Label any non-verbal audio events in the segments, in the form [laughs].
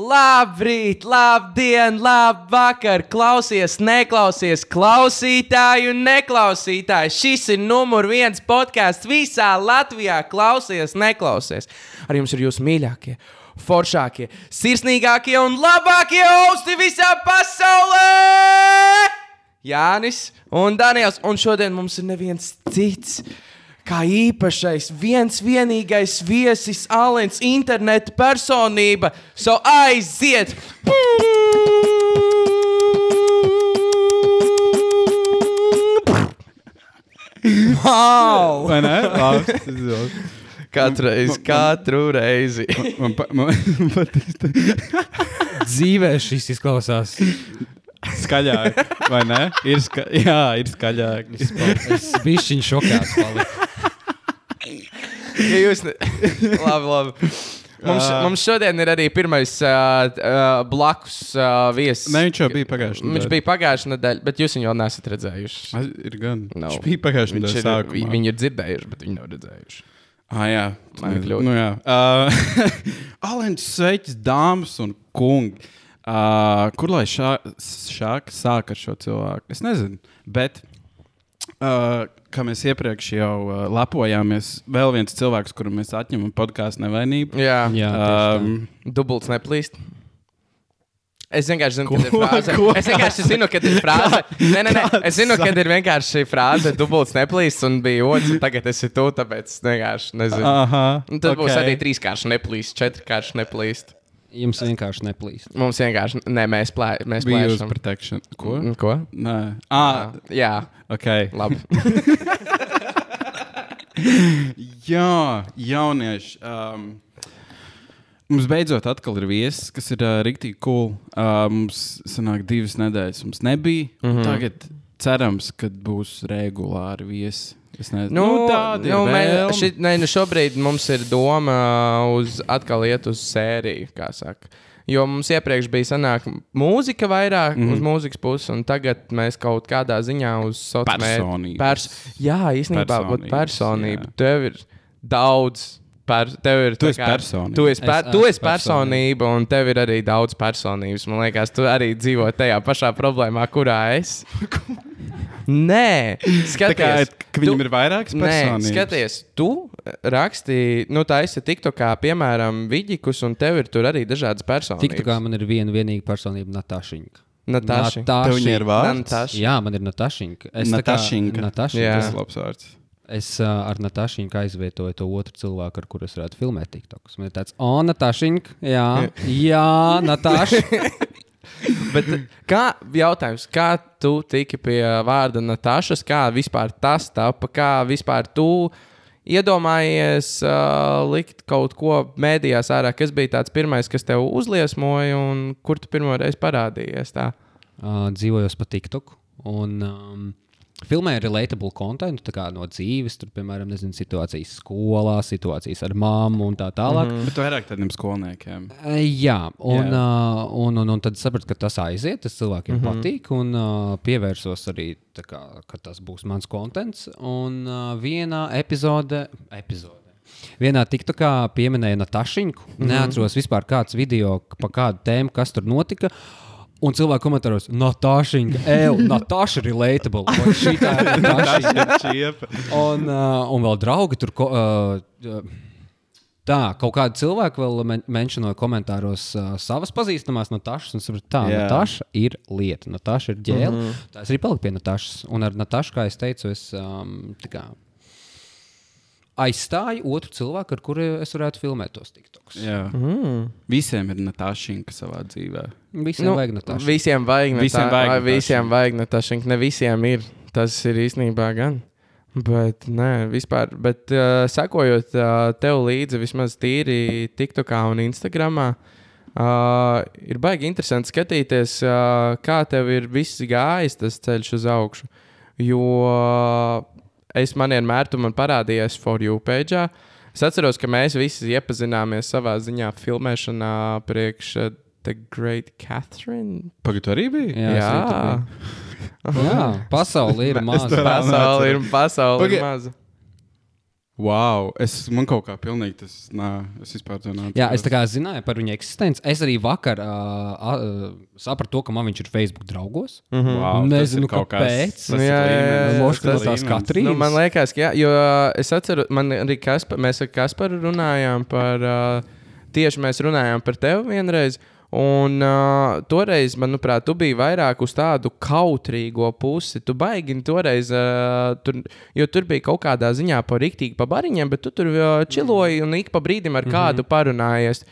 Labrīt, labdien, labvakar! Klausies, neklausies, klausītāji un neklausītāji! Šis ir numur viens podkāsts visā Latvijā. Klausies, neklausies! Ar jums ir jūsu mīļākie, foršākie, sirsnīgākie un labākie austi visā pasaulē! Jānis un Daniels, un šodien mums ir neviens cits kā īpašais, viens vienīgais viesis, Alens, interneta personība. So aiziet! Wow! Vai ne? Labs. Katru reizi, katru reizi. Man, man, man patīk Dzīvē šis izklausās. skaļāk, vai ne? Ir, ska, jā, ir skaļāk. Es biju šķiņš šokēts. paliku. Ja jūs ne... [laughs] labi, labi. Mums, mums šodien ir arī pirmais uh, uh, blakus uh, viesis. Ne, viņš jau bija pagājušajā Viņš bija pagājušā nedēļa, bet jūs viņu vēl neesat redzējuši. Ir gan. Nav. Viņš bija pagājušajā Viņš nedēļā sākumā. vi- ir dzirdējuši, bet viņi nav redzējuši. Ah, jā, Man ir kļūda. nu, jā. Uh, [laughs] Alens, sveicas, dāmas un kungi. Uh, kur lai šā, šāk sāk ar šo cilvēku? Es nezinu. Bet, uh, kā mēs iepriekš jau uh, lepojāmies, vēl viens cilvēks, kuru mēs atņemam podkāstu nevainību. Jā, Jā, Um, dubults neplīst. Es vienkārši zinu, ka ir frāze. Ko? Es vienkārši zinu, ka ir frāze. Nē, nē, nē. Es zinu, ka ir vienkārši šī frāze, dubults neplīst, un bija otrs, un tagad esi tu, tāpēc es vienkārši nezinu. Aha, Un tad okay. būs arī trīskārši neplīst, četrkārši neplīst. Jums vienkārši neplīst. Mums vienkārši, nē, mēs, plē, mēs Bija uz plēšam. protection. Ko? Mm, Ko? Nē, ah, Jā, ok. labi. [laughs] Jā, jaunieši. Um, mums beidzot atkal ir viesis, kas ir uh, rīktīgi cool. Uh, mums sanāk divas nedēļas. Mums nebija. Mm. -hmm. Tagad cerams, ka būs regulāri viesi. Es nezinu, Nu, tāda ir nu, mē, vēlme. ši, nē, nu šobrīd mums ir doma uz atkal iet uz sēriju, kā saka. Jo mums iepriekš bija sanāk mūzika vairāk mm uz mūzikas puses, un tagad mēs kaut kādā ziņā uz sociāliem Personības. Pers jā, īstenībā Personības, personība. jā. Tev ir daudz. Per, tev ir Tu esi kā- personība. Tu esi, Es per, tu esmu esi personība, un tev ir arī daudz personības. Man liekas, tu arī dzīvo tajā pašā problēmā, kurā es. [laughs] Nē, Tā kā skaties, ka viņam ir vairākas Nē, personības. skaties, tu rakstīji, nu, tā esi TikTokā, piemēram, vidikus, un tev ir tur arī dažādas personības. Tik tā kā man ir viena vienīga personība, Natašiņa. Natāša. Vārds? Natāša. Jā, man ir Natašiņa. Es Natašinka. Natašinka. Jā. Tas ir labs vārds. Es uh, ar Natašiņu aizvietoju to otru cilvēku, ar kuru es varētu filmēt TikTokus. Man ir tāds, o, Natašiņa, jā, [laughs] jā, Nataša. [laughs] Bet kā jautājums, kā tu tiki pie vārda Natāšas, kā vispār tas tapa, kā vispār tu iedomājies uh, likt kaut ko mēdījās ārā, kas bija tāds pirmais, kas tev uzliesmoja un kur tu pirmo reizi parādījies tā? uh, dzīvojos pa TikToku. Un, um, Filmēja relatable content, tā kā no dzīves, tur, piemēram, nezinu, situācijas skolā, situācijas ar mammu un tā tālāk. Mm -hmm. Bet vairāk tādiem skolniekiem. Jā, un, Jā. uh, un, un, un tad sapratu, ka tas aiziet, tas cilvēkiem mm -hmm. patīk, un uh, pievērsos arī, kā, ka tas būs mans kontents. Un uh, vienā epizode, epizode. Vienā TikTokā pieminēja Natašiņu. Mm -hmm. Neatceros vispār kāds video pa kādu tēmu, kas tur notika. Un cilvēki komentāros, Natāša, Eju, Natāša ir relatable. vai šī tā ir? Čiepa. Un, uh, un vēl draugi tur. Ko, uh, Tā, kaut kādi cilvēki vēl men menšinoja komentāros uh, savas pazīstamās Natāšas. Un sapratu, tā, Jā. Natāša ir lieta, Natāša ir ģēle. Mm. -hmm. Tā es arī paliku pie Natāšas. Un ar Natāšu, kā es teicu, es um, tā kā aizstāju otru cilvēku, ar kuru es varētu filmēt tos tiktokus. Jā. Mm. Visiem ir Natāšinka savā dzīvē. Visiem nu, vajag Natāšu. Visiem vajag Natāšu. Visiem vajag Natāšu. Ne visiem ir. Tas ir īstenībā gan. Bet, nē, vispār. Bet, uh, sekojot uh, tev līdzi, vismaz tīri TikTokā un Instagramā, uh, ir baigi interesanti skatīties, uh, kā tev ir viss gājis tas ceļš uz augšu. Jo uh, es man vienmēr, tu man parādījies For You page. Es atceros, ka mēs visi iepazināmies savā ziņā filmēšanā priekš uh, The Great Catherine. Pagaidā, tu arī bija? Jā, biju. [laughs] Jā, pasaule ir maza. Pasaule ir, pasaule ir Paga- maza. Wow, es man kaut kā pilnīgi tas, nā, es vispār neatceros. Jā, es tā kā zināju par viņa eksistenci. Es arī vakar uh, uh, sapratu, to, ka man viņš ir Facebook draugos. Mhm. wow, tas Nezinu, kāpēc. kas- tas ir Jā, tas līmenis. Katrīnas. Nu, man liekas, ka jā, jo uh, es atceros, man arī Kaspar, mēs ar Kasparu runājām par, uh, tieši mēs runājām par tevi vienreiz. Un uh, toreiz, manuprāt, tu biji vairāk uz tādu kautrīgo pusi. Tu baigi toreiz, uh, tur, jo tur bija kaut kādā ziņā par rīktīgi pa bariņiem, bet tu tur uh, čiloji un ik pa brīdim ar kādu parunājies.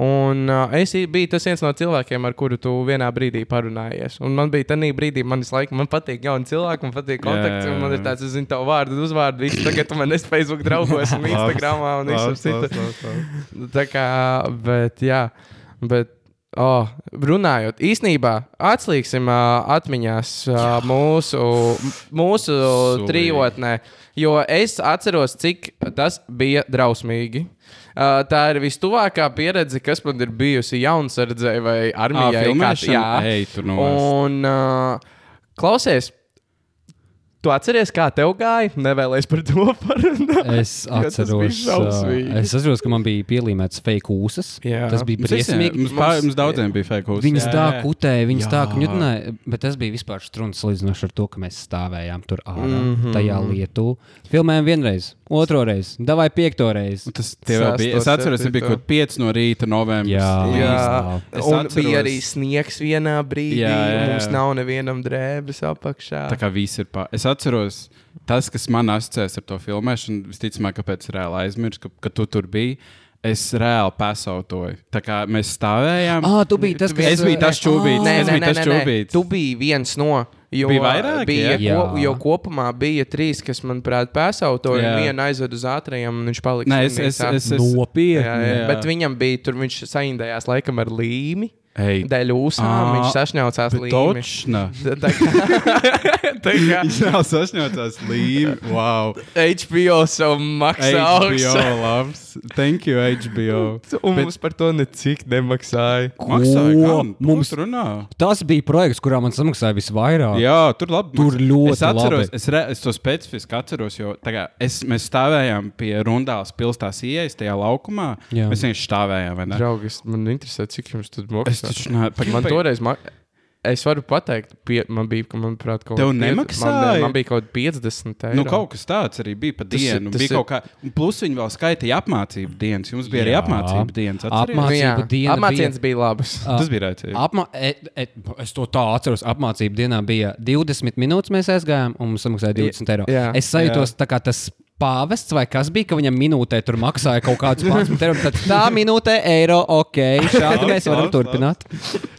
Un uh, es biju tas viens no cilvēkiem, ar kuru tu vienā brīdī parunājies. Un man bija tā brīdī, man laiku man patīk jauni cilvēki, man patīk kontakts. Un Man ir tāds, es zinu, tavu vārdu, uzvārdu, visu tagad tu man esi Facebook draugos un [laughs] Instagramā un visur citur. Tā kā, bet, jā, bet, oh, runājot, īsnībā atslīgsim uh, atmiņās uh, mūsu, mūsu trijotnē, jo es atceros, cik tas bija drausmīgi. Uh, tā ir vistuvākā pieredze, kas man ir bijusi jaunsardzē vai armijā. filmēšana? Ej, tu nu esi. Un uh, klausies, tu atceries, kā tev gāja? Nevēlies par to parunāt. Es Jo tas bija atceros, uh, es atceros, ka man bija pielīmēts fake ūsas. Jā. Tas bija visiem, briesmīgi. mums, pār, mums daudziem bija fake uzsvars. Viņas tā kutēja, viņas Jā. tā kņudināja, bet tas bija vispār strūns salīdzinoši ar to, ka mēs stāvējām tur ārā, mm. -hmm. tajā lietu. Filmējām vienreiz, otro reizi, davai piekto reizi. Tas tie vēl bija. Es atceros, tas bija kaut kāds 5 no rīta novembris. Jā. Jā, un atceros- bija arī sniegs vienā brīdī. Jā, jā, jā. Mums nav nevienam drēbes apakšā. Tā kā viss ir pār. Atceros, tas, kas man asociēs ar to filmēšanu, visticamāk, kāpēc es reāli aizmirsu, ka, ka tu tur biji. Es reāli pasautoju. Tā kā mēs stāvējām. Ah, tu biji tas, kas Es biju tas čūbītis. Nē, Es nē, biju nē, tas čūbītis. Tu biji viens no. Jo Bija vairāk, bija, jā? ko, jo kopumā bija trīs, kas, manuprāt, pēsautoja. Jā. Vienu aizved uz ātrajiem, un viņš palika. Nē, es, es, es, es, nopietni. Bet viņam bija tur, viņš saindējās laikam ar līmi. Ej, Dēļ ūsām viņš sašņaucās. Točna. [laughs] [laughs] Tā kā, Viņš nav sašņauts līniju. Wow. HBO savu maksā HBO augstu. labs. Thank you, HBO. Un Bet- mums par to necik nemaksāja. Maksāja, Ko? gan. Mums- runā. Tas bija projekts, kurā man samaksāja visvairāk. Jā, tur labi. Tur ļoti es atceros, labi. Es, re, es to specifiski atceros, jo kā, es, mēs stāvējām pie Rundāles pilsētas ieejas tajā laukumā. Jā. Mēs vienkārši stāvējām. vai ne? Draugs, man interesē, cik jums tur maksā. Taču ne, pa, Man toreiz, ma es varu pateikt, pie, man bija, ka, manuprāt, kaut Tev kādi piec- nemaksāja? Man, man bija kaut kādi 50 eiro. Nu, kaut kas tāds arī bija pa Tas ir- dienu. tas bija ir- kaut kā, un plus viņi vēl skaitīja apmācību dienas. Jums bija arī Jā. apmācību dienas. Apmā- atceries? nu, jā, mācību diena apmācības bija labas. Ah, Tas bija rēcīgi. Apma et, et, es to tā atceros. Apmācību dienā bija 20 minūtes, mēs aizgājām, un mums samaksāja 20 eiro. Jā. Es sajūtos tā kā tas pāvests vai kas bija, ka viņam minūtē tur maksāja kaut kādus 11 eiro. Tad tā minūtē eiro, ok, šādi mēs varam turpināt.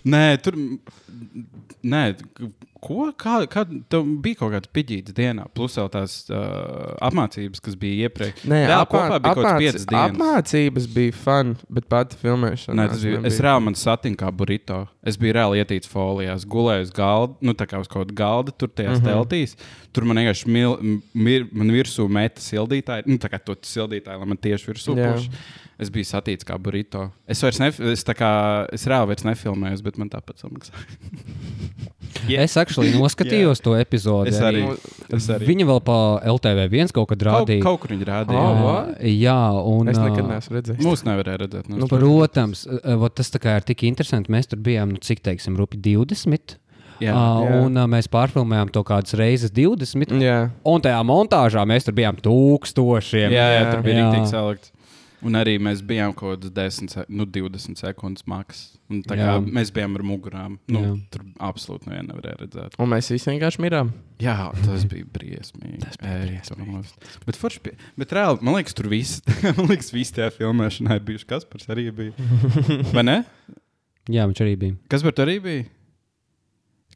Nē, tur. Nē, ko? Kā, kā tev bija kaut kāds piģīts dienā, plus vēl tās uh, apmācības, kas bija iepriekš? Nē, Reāli apmā, kopā bija kaut kāds piecas dienas. apmācības bija fun, bet pati filmēšana. Nē, tas bija. Es reāli man satinu kā burrito. Es biju reāli ietīts folijās, gulēju uz galda, nu tā kā uz kaut kāda galda, tur tajās Mhm. mm -hmm. teltīs. Tur man vienkārši mil, mir, man virsū meta sildītāji, nu tā kā to sildītāju, lai man tieši virsū puš. Es biju satīts kā burrito. Es vairs nef es, kā, es reāli vairs nefilmēju, bet man tāpat samaksāja. [laughs] Yeah. Es actually [laughs] noskatījos to epizodi. Es arī. Es arī. Viņa vēl pa LTV viens kaut kad Kaut, rādīja. kaut kur viņi rādīja. Oh, jā. what? Jā, un. Es nekad neesmu redzējis. Mūsu nevarēja redzēt. Nu, Protams, ā, vot tas tā kā ir tik interesanti. Mēs tur bijām, nu, cik teiksim, rupi 20. jā, Uh, Jā. un uh, mēs pārfilmējām to kādas reizes 20. Jā, Un tajā montāžā mēs tur bijām tūkstošiem. jā, jā, Jā. tur bija rīktīgi salikts. Un arī mēs bijām kaut kādas 10, se- nu, 20 sekundes maksas. Mēs bijām ar mugurām. Nu, Jā. tur absolūti nevienu nevarēja redzēt. un mēs visi vienkārši mirām. Jā, tas bija briesmīgi. Tas bija briesmīgi. Bet, forši, pie- bet reāli, man liekas, tur viss, [laughs] man liekas, viss tajā filmēšanā ir bijuši. Kas par arī bija? [laughs] Vai ne? jā, viņš arī bija. Kas par to arī bija?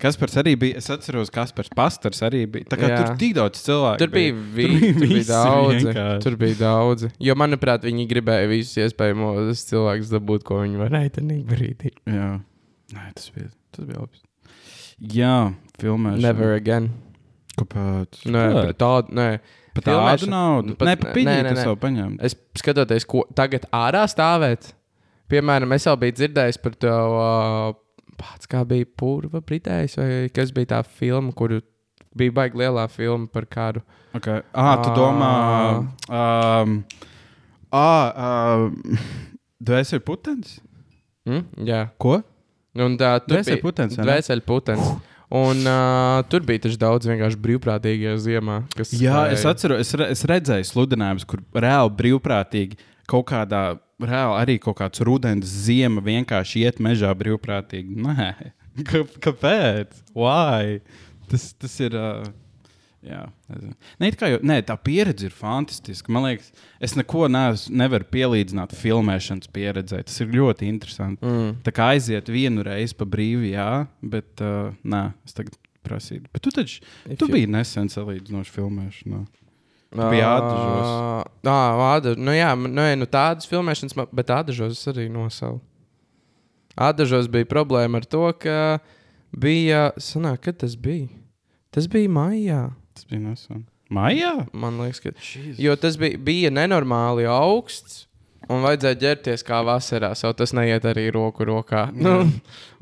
Kas par arī bija? Es atceros, kas par pastors arī bija. Tā kā Jā. tur tik daudz cilvēku. Tur bija, vi, tur bija visi daudzi. vienkārši. Tur bija daudzi. Jo, manuprāt, viņi gribēja visus iespējamos cilvēkus dabūt, ko viņi varēja tajā brīdī. Jā, Nē, tas bija, tas bija labi. Jā, filmēšana. Never again. Kāpēc? Nē, par tādu. Nē. Pat tādu naudu. pat- Nē, pa piņķi jau paņemt. Es skatoties, ko tagad ārā stāvēt. Piemēram, es jau biju dzirdējis par to, uh, pats kā bija purva britējs, vai kas bija tā filma, kuru Bija baigi lielā filma par karu. Okay. Ah, tu domā, um, ah, um, [laughs] dvēseli putens? Mm? Jā, Ko? un tā tur Dvēseli putens, vai ne? Dvēseli putens. Un uh, tur bija taču daudz vienkārši brīvprātīgie ziemā. Kas Jā, es spēja- atceros, es, re, es redzēju sludinājumus, kur reāli brīvprātīgi kaut kādā, reāli arī kaut kāds rudens, ziema vienkārši iet mežā brīvprātīgi. Nē, [laughs] Kā, kāpēc? Why? Tas, tas ir. Uh, jā, it kā jau, nē, tā pieredze ir fantastiska. Man liekas, es neko neesmu, nevaru pielīdzināt filmēšanas pieredzei. Tas ir ļoti interesanti. Mm. Tā kā aiziet vienu reizi pa brīvi, jā, bet uh, nē, es tagad prasīju. Bet tu taču If tu you- biji nesen salīdzinoši filmēšanā. Tu biji ādažos. Jā, ādažos. Nu, jā, man- nu, jā, nu, tādas filmēšanas, ma- bet ādažos es arī nosaucu. Ādažos bija problēma ar to, ka bija. Sanāk, kad tas bija? Tas bija maijā. Tas bija nesen. Maijā? Man liekas, ka. Jo tas bija, bija nenormāli augsts. Un vajadzēja ģērbties kā vasarā, jau tas neiet arī roku rokā. Nu,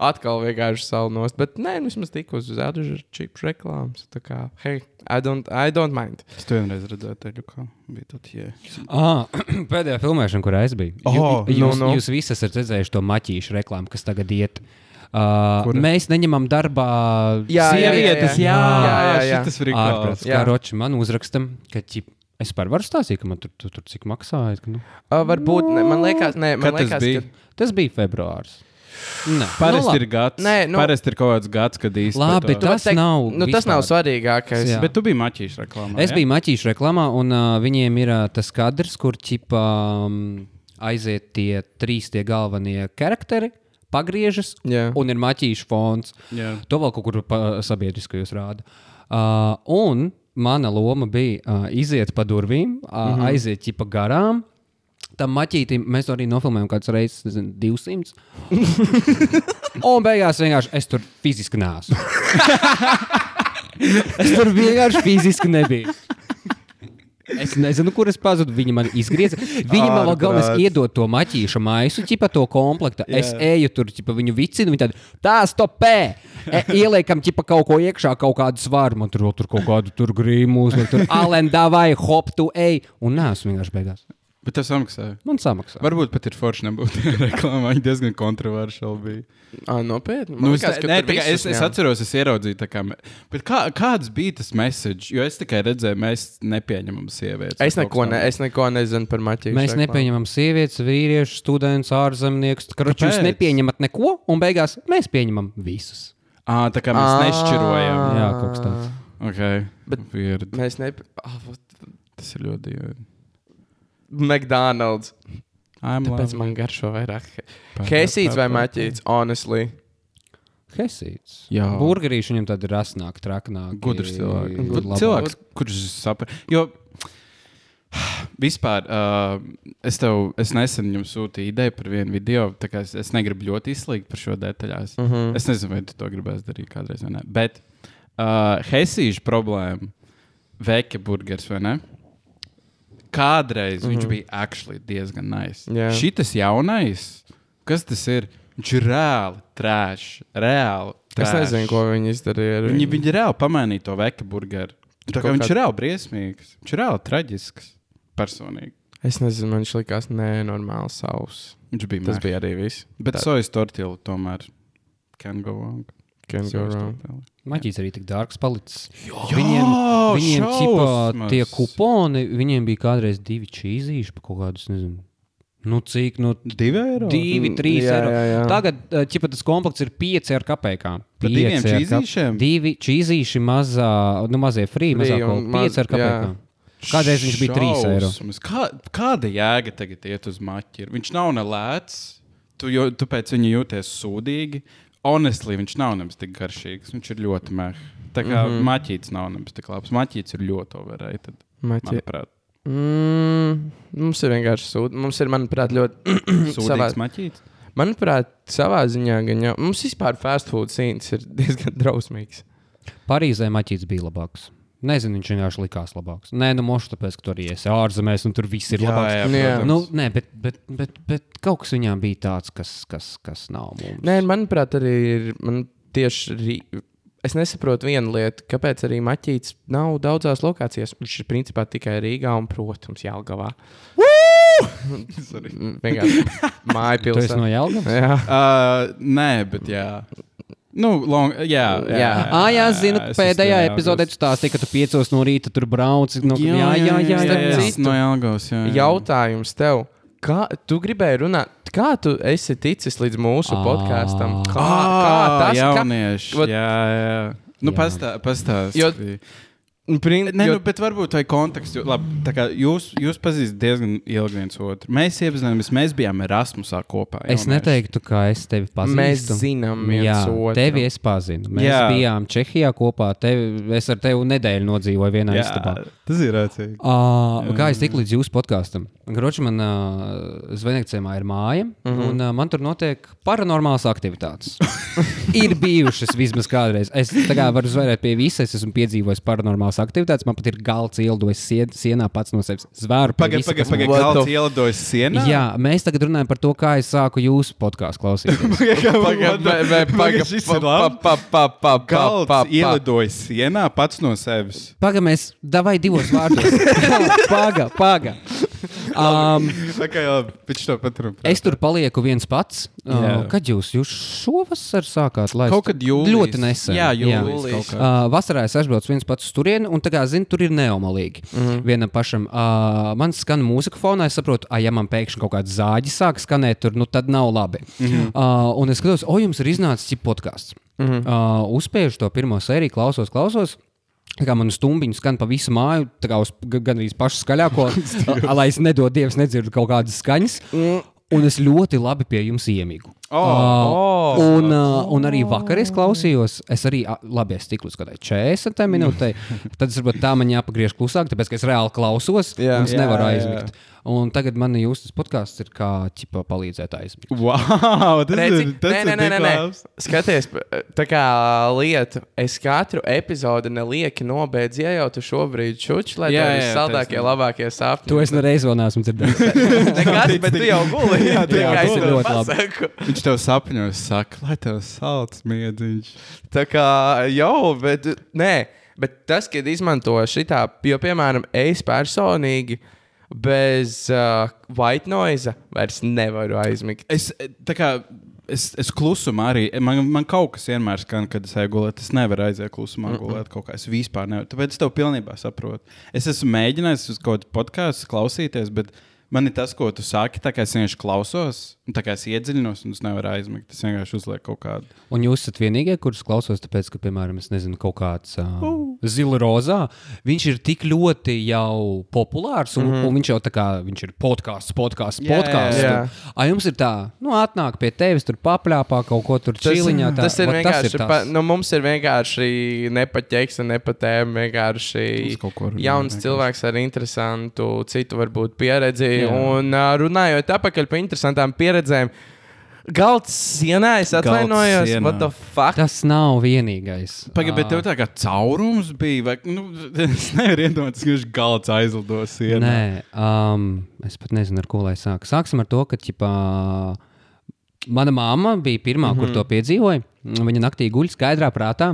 atkal vienkārši salnos. Bet nē, nu, vismaz tik uz zēdušu čipu reklāmas. Tā kā, hei, I don't, I don't mind. Es to vienreiz redzēju, teļu, kā bija tad, jā. Ah, [clears throat] pēdējā filmēšana, kurā es biju. Oh, jūs, nu, nu. jūs visi esat redzējuši to maķīšu reklāmu, kas tagad iet. Uh, Kura? mēs neņemam darbā Jā, jā, jā, sievietes, jā. Jā, jā, jā. Tas ir Ārprāts, Jā. kā roči man uzrakstam, ka ķip, es par varu stāstīt, ka man tur, tur, tur cik maksāja. Nu, Uh, varbūt, ne, man liekas, nē, man Kad tas liekas, bija? ka. tas bija februārs. Nē, Parasti nu, ir gads. Nē, nu- Parasti ir kaut kāds gads, kad īstenībā. Labi, vari Tas nav Nu, tas nav svarīgākais. Jā. Bet tu biji maķīšu reklāmā. Es jā? biju maķīšu reklāmā, un uh, viņiem ir uh, tas kadrs, kur ķipa, um, aiziet tie trīs tie galvenie charakteri, pagriežas, Jā. un ir maķīšu fons. Jā. To vēl kaut kur pa- sabiedriskajos rāda. Uh, un mana loma bija uh, iziet pa durvīm, uh, mm -hmm. aiziet ķipa garām. Tam maķītim mēs arī nofilmējām kādas reizes, nezinu, 200. [laughs] un beigās vienkārši es tur fiziski nāsu. [laughs] es tur vienkārši fiziski nebiju. Es nezinu, kur es pazudu. Viņi man izgrieza. Viņi man vēl galvenais iedod to maķīšu maisu, ķipa to komplektu. Es eju tur, ķipa viņu vicinu, viņi tad tā stopē. E, ieliekam, ķipa kaut ko iekšā, kaut kādu svaru. Man tur, tur kaut kādu tur grīmu. Tur alenda vai hop tu ej. Un nē, es vienkārši beigās. Bet tas samaksāja. Man samaksā. Varbūt pat ir forši nebūt [laughs] reklāmā. Viņa diezgan kontroversiāli bija. Ah, nopietni. Nu, Man es, ne, kā es, visus es atceros, es ieraudzīju, kā, kā, kāds bija tas message? Jo es tikai redzēju, mēs nepieņemam sievietes. Es neko, ne, es neko nezinu par maķīšu. Mēs reklāmu. nepieņemam sievietes, vīriešus, studentus, ārzemniekus. Karoči, jūs nepieņemat neko, un beigās mēs pieņemam visus. Ā, tā kā mēs Ā. nešķirojam. Jā, kaut kas tāds. Okay. Bet- Weird. Mēs ne. Ah, vot, Tas ir ļoti dīvaini. McDonald's. I'm Tāpēc man garšo vairāk. Pa- vai maķīts? Honestly. Hesīts. Jā. Burgerīši viņam tad ir rasnāk, traknāk. Gudrs cilvēks. labāk. Gud- Cilvēks, kurš saprot. Jo vispār uh, es tev es nesen jums sūtīju ideju par vienu video. tā kā Es, es negribu ļoti izslīgt par šo detaļās. Mm -hmm. Es nezinu, vai tu to gribēsi darīt kādreiz vai nē. Bet uh, Helsīša problēma, Veke burgers vai ne? Kādreiz mm -hmm. viņš bija actually diezgan nice. Jā. Šis jaunais, kas tas ir? Viņš ir reāli trāšs, reāli. Es trash. nezinu, ko viņi izdarīja. ar Viņi, viņu. viņi reāli pamainīja to veka burgeru. Tā kā viņš ir reāli briesmīgs. Viņš ir reāli traģisks. Personīgi. Es nezinu, man viņš likās nenormāli savs. Viņš bija Tas meh. bija arī viss. Bet sojas tortilla tomēr can go wrong. Maģis arī tik dārgs palicis. Jā, viņiem viņiem šausmas. tie kuponi, viņiem bija kādreiz divi čīzīši par kaut kādus, nezinu. Nu, cik, nu, Divi eiro? divi, Mm, trīs jā, eiro. jā, jā. Tagad, ķipa, tas komplekts ir pieci ar kapekām. Par diviem čīzīšiem? Divi čīzīši mazā, nu, mazie free, Free mazā kaut maz- pieci ar kapekām. Kādreiz viņš bija trīs eiro. Šausmas. Kā, kāda jēga tagad iet uz maķi? Viņš nav ne lēts, tu, jo, tu pēc viņa jūties sūdīgi. Honestly, viņš nav nemaz tik garšīgs. Viņš ir ļoti mehs. Tā kā mm. -hmm. maķītis nav nemaz tik labs. Maķītis ir ļoti overrated. Maķi... Manuprāt, Mm, mums ir vienkārši sūdi. Mums ir, manuprāt, ļoti. [clears throat] sūdīgs maķītis. Manuprāt, savā ziņā gan jau. Mums vispār fast food scenes ir [laughs] diezgan drausmīgs. Parīzē maķis bija labāks. Nezinu, viņš vienkārši likās labāks. Nē, nu, mošu, tāpēc, ka tur arī esi ārzemēs, un tur viss ir labāks. jā, Jā. protams. Nu, nē, bet, bet, bet, bet kaut kas viņām bija tāds, kas, kas, kas nav mums. Nē, manuprāt, arī ir man tieši rī... es nesaprotu vienu lietu, kāpēc arī Maķīts nav daudzās lokācijās. Viņš ir principā tikai Rīgā un, protams, Jālgavā. [laughs] Vienkārši [laughs] māja esi no pilsēta. Jālgavas? Jā. Uh, nē, bet jā. Nu, long, jā, jā, Jā. Ah, jā, zinu, es pēdējā epizodē tu stāstīji, ka tu piecos no rīta tur brauc. No, jā, jā, jā, jā, jā, jā. esmu No Jelgavas, jā, jā. Jautājums tev. Kā tu gribēji runāt? Kā tu esi ticis līdz mūsu podkāstam? Kā, kā tas kā- jaunieši. Vat- Jā, jā. Nu, Jā. pastā, pastāsti. Jo- Prin, Nē, jo, nu, bet varbūt tā ir konteksts. jo, Labi, tā kā jūs, jūs pazīstat diezgan ilgi viens otru. Mēs iepazināmies, mēs bijām Erasmusā kopā. Es jaunieši. neteiktu, ka es tevi pazīstu. Mēs zinām viens Jā, otru. tevi es pazinu. Mēs Jā. jā. bijām Čehijā kopā. Tevi, es ar tevi nedēļu nodzīvoju vienā istabā. tas ir rācīgi. Uh, kā es tiku līdz jūsu podkāstam? Groči, man uh, Zvaigznājumā ir māja, mm. -hmm. un uh, man tur notiek paranormālas aktivitātes. [laughs] ir bijušas vismaz kādreiz. Es tā kā varu zvērēt pie visas, esmu piedzīvojis paranormālas aktivitātes. Man pat ir galds ielidojis sien, sienā pats no sevis. Zvēru pie Pagaid, visa, pagaid, kas- pagaid. What Galds ielidojas sienā. Jā, mēs tagad runājam par to, kā es sāku jūsu podkāstu klausīties. Ielidojas sienā pats no sevis. Pagaid, mēs davai divos vārdos. Paga, paga. Um, jau es tur palieku viens pats. Uh, Jā. kad jūs, jūs šovasar sākāt laist? Kaut kad jūlijā. Ļoti nesen. Jā, jūlijā. Jūlijs. kā. Uh, vasarā es aizbraucu viens pats uz turieni, un tā kā zinu, tur ir neomalīgi. Mm. -hmm. Vienam pašam. Uh, man skan mūzika fonā, es saprotu, ah, ja man pēkšņi kaut kāds zāģis sāk skanēt, tur, nu tad nav labi. Mm. -hmm. uh, un es skatos, o, jums ir iznācis podkāsts. Mm. -hmm. uh, uzspiežu to pirmo sēriju, klausos, klausos. Kā man stumbiņš skan pa visu māju, tā kā uz gandrīz pašu skaļāko, [laughs] lai es nedodu Dievu, nedzirdu kaut kādas skaņas. Un es ļoti labi pie jums iemigu. Oh, Uh, un, uh, un arī vakar es klausījos, es arī, labi, es līdz kādai 40 minūtei. Tad es varbūt tā man jāpagriež klusāk, tāpēc ka es reāli klausos, Jā. un es Jā, nevaru jā, jā. Un tagad man jūtas podkāsts ir kā ķipa palīdzēt aizmigt. Wow, tas Redzi, ir tas ir nē, nē. labs. Skaties, tā kā lietu. Es katru epizodi nelieki nobeidzu, ja jau tu šobrīd čuči, lai Jā, ir jā, saldākie, taisnība. labākie sapņi. To es nereiz vēl neesmu dzirdējis. [laughs] Nekad, bet tu jau guli. Jā, tu jau guli. Ļoti labi. Viņš tev sapņos saka, lai tev salds miedziņš. Tā kā jau, bet nē, bet tas, kad izmanto šitā, jo, piemēram, es personīgi bez uh, white noise vairs nevaru aizmigt. Es, kā, es, es klusumā arī, man, man kaut kas vienmēr skan, kad es eju gulēt. Es nevaru aiziet klusumā, gulēt kaut kā. Es vispār nevaru. Tāpēc es tev pilnībā saprotu. Es esmu mēģinājis uz kaut kādu podkāstu klausīties, bet man ir tas, ko tu saki, tā kā es vienkārši klausos, tā kā es iedziļinos, un es nevaru aizmigt. Es vienkārši uzlieku kaut kādu. Un jūs esat vienīgie, kurus klausos, tāpēc, ka, piemēram, es nezinu, kaut kāds uh, zila rozā, viņš ir tik ļoti jau populārs, un, mm -hmm. un viņš jau tā kā viņš ir podkāsts, podkāsts, jā, podkāsts. jā. Ai, jums ir tā, nu, atnāk pie tevis, tur paplāpā kaut ko tur čīliņā. Tā, tas ir vienkārši. tas. Pa, nu, mums ir vienkārši nepaķeks un nepatēm. Vienkārši jauns vienkārši. cilvēks ar interesantu, citu varbūt pieredzi. Jā. Un uh, runājot atpakaļ par interesantām pieredzēm. Galds sienā, es atvainojos, sienā. what the fuck? Tas nav vienīgais. Pagaid, bet tev tā kā caurums bija, vai nu, [laughs] es nevaru iedomāties, ka viņš galds aizlidos sienā. Nē, um, es pat nezinu, ar ko lai sāku. Sāksim ar to, ka ķipā, mana mamma bija pirmā, mm -hmm. kur to piedzīvoja. Viņa naktī guļ skaidrā prātā.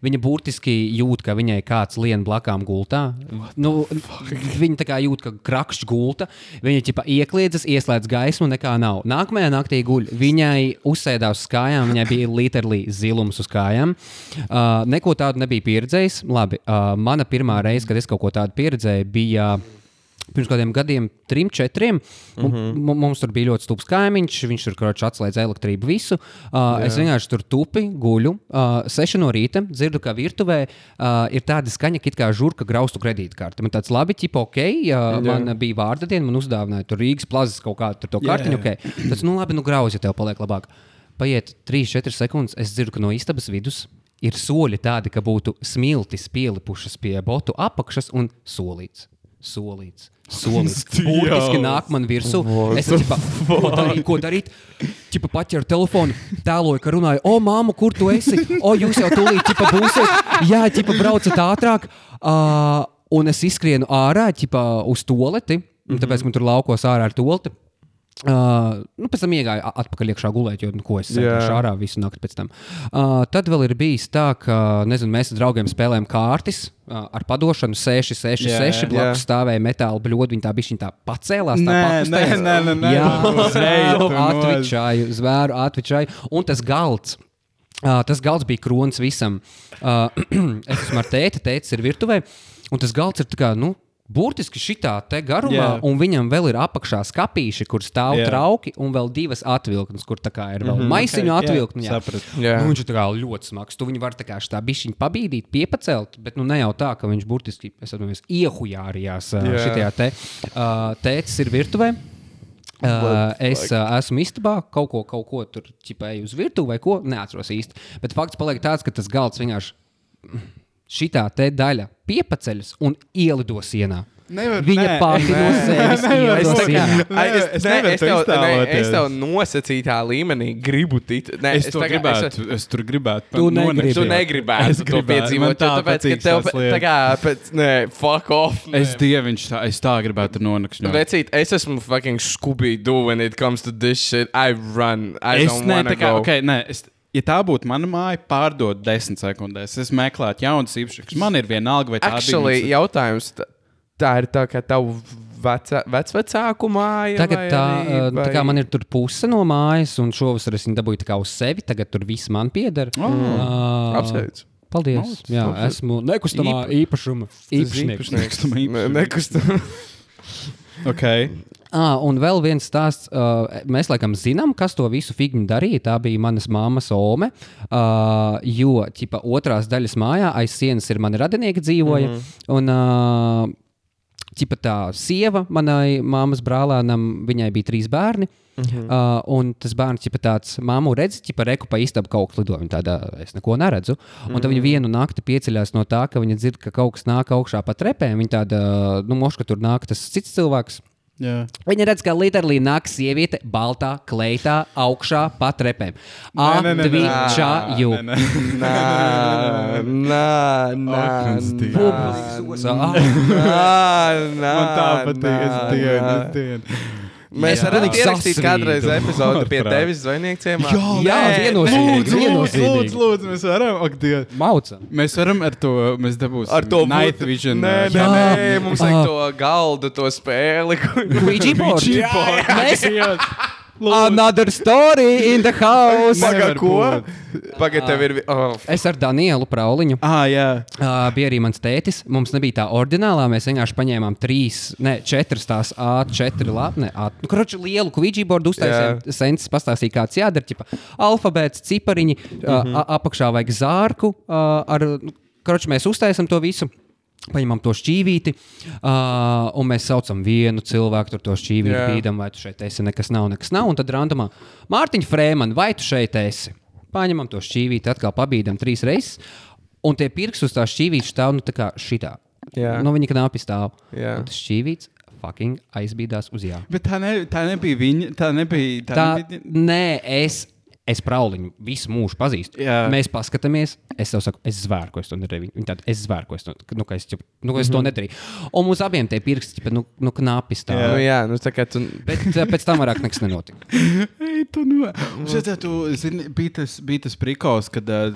Viņa burtiski jūt, ka viņai kāds lien blakām gultā. Nu, viņa tā kā jūt, ka krakšķis gulta. Viņa ķipa iekliedzas, ieslēdz gaismu, nekā nav. Nākamajā naktī guļ. Viņai uzsēdās uz kājām, viņai bija literāli zilums uz kājām. Uh, neko tādu nebija pieredzējis. Labi, uh, mana pirmā reize, kad es kaut ko tādu pieredzēju, bija. Pirms kādiem gadiem, trim, četriem, mm -hmm. mums tur bija ļoti stulbs kaimiņš. Viņš tur kroķis atslēdz elektrību visu. Uh, es vienkārši tur tupi, guļu. Uh, seši no rīta dzirdu, ka virtuvē uh, ir tāda skaņa, it kā žurka graustu kredītkarti. Man tāds labi, ķipa, ok, uh, man bija vārda diena, man uzdāvināja tur Rīgas plazas kaut kādu to kartiņu. jā. Okay. Tas, nu labi, nu grauzi, ja tev paliek labāk. Paiet 3-4 sekundes, es dzirdu, ka no istabas vidus ir soļi tādi, ka būtu smiltis pielipušas pie botu apakšas un solīts. Solīts. Solīts. Būtiski nāk man virsū. Es tikai ko darīt, ko darīt. Čipa paķēru telefonu, tēloju, ka runāju, o, māmu, kur tu esi? O, jūs jau tūlīt ķipa, būsiet. Jā, ķipa, braucat ātrāk. Uh, un es izskrienu ārā, ķipa, uz toleti. Mm -hmm. Tāpēc man tur laukos ārā ar toleti. Uh, nu, pēc tam iegāju atpakaļ iekšā gulēt, jo nu, ko es sēžu ārā visu nakti pēc tam. Uh, tad vēl ir bijis tā, ka nezinu, mēs ar draugiem spēlējam kārtas uh, ar padošanu 6, 6, Jā, 6. jā. Blakus stāvēja metāla bludi, viņa tā bija tā pacēlās. Tā Nē, nē, nē, nē, nē, Jā, zvēru atvičāju, zvēru atvičāju. Un tas galds. Uh, tas galds bija kronis visam. Uh, [clears throat] es esmu ar tēti, tētis ir virtuvē, un tas galds ir tā kā, nu, burtiski šitā te garumā, Jā. un viņam vēl ir apakšā skāpīši, kur stāv Jā. trauki, un vēl divas atvilknes, kur tā ir vēl mm -hmm, maisiņu ok, jā, atvilkne. jā. Jā. Nu, viņš ir tā ļoti smags. Tu viņu vari tā kā šitā bišķiņa pabīdīt, piepacelt, bet nu ne jau tā, ka viņš burtiski, es atvainojos, iehujārījās uh, Jā. šitajā te. Uh, tētis ir virtuvē. Uh, es uh, esmu istabā, kaut ko, kaut ko tur ķipēju uz virtuvi vai ko, neatceros īsti. Bet fakts paliek tāds, ka tas galds vienkārši šitā te daļa piepaceļas un ielido sienā. Nevar- Viņa nē, pati no nē, sevis to- sienā. Nē, es, es es, to tev, es nosacītā līmenī gribu ticēt. Ne, Es to tagad- gribētu. Es tur gribētu. Tu negribi. Tu negribētu Es to gribētu. piedzīvot, tā tāpēc, ka tev tā kā pēc, nē, fuck off. nē. Es dieviņš, tā, es tā gribētu nonākt. Vecīt, es esmu fucking Scooby-Doo when it comes to this shit. I run. I Es don't ne, wanna tā kā, go. okay, nē, es, ja tā būtu mana māja, pārdot desmit sekundēs. Es meklētu jaunas īpašības. Man ir vienalga, vai tā Actually, bija. jautājums, tā, tā ir tā, ka tavu veca, vecvecāku māja Tagad vai tā, arī, uh, tā kā man ir tur puse no mājas, un šovasar es viņu dabūju tā kā uz sevi. Tagad tur viss man pieder. Oh, Uh, Apsveic. Paldies. Malc, Jā, apsveic. esmu nekustamā īpašuma īpašnieks. Nekustamā īpašuma. Nekustam. [laughs] Okay. Ah, un vēl viens stāsts. Uh, mēs laikam zinām, kas to visu figūru darīja. Tā bija manas mammas Ome. Uh, jo ķipa, otrās daļas mājā aiz sienas ir mani radinieki dzīvoja. Mm -hmm. un, uh, ķipa, tā sieva manai mammas brālēnam, viņai bija trīs bērni. Mm -hmm. uh, un tas bērns ir tāds, māmu redz, ka reku pa istabu kaut kas lido. Viņa tāda, es neko neredzu. Un tad viņa vienu nakti pieceļās no tā, ka viņa dzird, ka kaut kas nāk augšā pa trepēm. Viņa tāda, nu, moška tur nāk tas cits cilvēks. Jā. Viņa redz, ka literāli nāk sieviete baltā, kleitā, augšā pa trepēm. Atvičāju. Nē, nē. Nā, nā, nā, Ārprātīgi. nā, nā, Man tā patīk. Es dienu, es dienu. Mēs Jā. ierakstīt sasvīdu. kādreiz epizodi pie tevis zvejnieku ciemā. Jā, viennozīmīgi. Lūdzu, lūdzu, lūdzu, lūdzu, mēs varam. Ak, Dievs. Mauca. Mēs varam ar to, mēs dabūsim Ar to Night Vision. Nē, uh, nē, Jā. nē, mums vajag Ah. to galdu, to spēli. Ouija board. Ouija board. Mēs Another story in the house. Nevar Paga, ko? Pagaid, tev ir. Oh, Es ar Danielu Prauliņu. Ah, jā. Uh, bija arī mans tētis. Mums nebija tā ordinālā. Mēs vienkārši paņēmām trīs, ne, četras tās A4 lapas. Nu, kurš lielu kvīģi bordu uztaisījām. Sensis pastāstīja, kāds jādara. Ķipa, alfabēts, cipariņi, mm. -hmm. uh, apakšā vajag zārku. Uh, ar, nu, kurš mēs uztaisām to visu. Paņemam to šķīvīti, uh, un mēs saucam vienu cilvēku, tur to šķīvīti Jā. bīdam, vai tu šeit esi, nekas nav, nekas nav. Un tad randomā Mārtiņa Frēmana, vai tu šeit esi? Paņemam to šķīvīti, atkal pabīdam trīs reizes, un tie pirksti uz tā šķīvīša stāv nu, tā kā šitā. Jā. Nu, viņa knapi stāv. Jā. Un tas šķīvīts fucking aizbīdās uz jā. Bet tā, ne, tā nebija viņa. Tā nebija. Tā, Tā, nebija... nē, es. Es prauliņu visu mūžu pazīstu. Jā. Mēs paskatāmies, es tev saku, es zvēru, ko es to nedarīju. Viņa tāda, es zvēru, ko es to, nu, ka es, ķip- nu, ka es mm -hmm. to nedarīju. Un mums abiem tie pirksti, bet, nu, nu knapi stāv. nu, jā, nu tā kā tu. Bet pēc tam vairāk nekas nenotika. [laughs] Ei, tu nu. Šitā, tu, zini, bija tas, bija tas prikals, kad uh,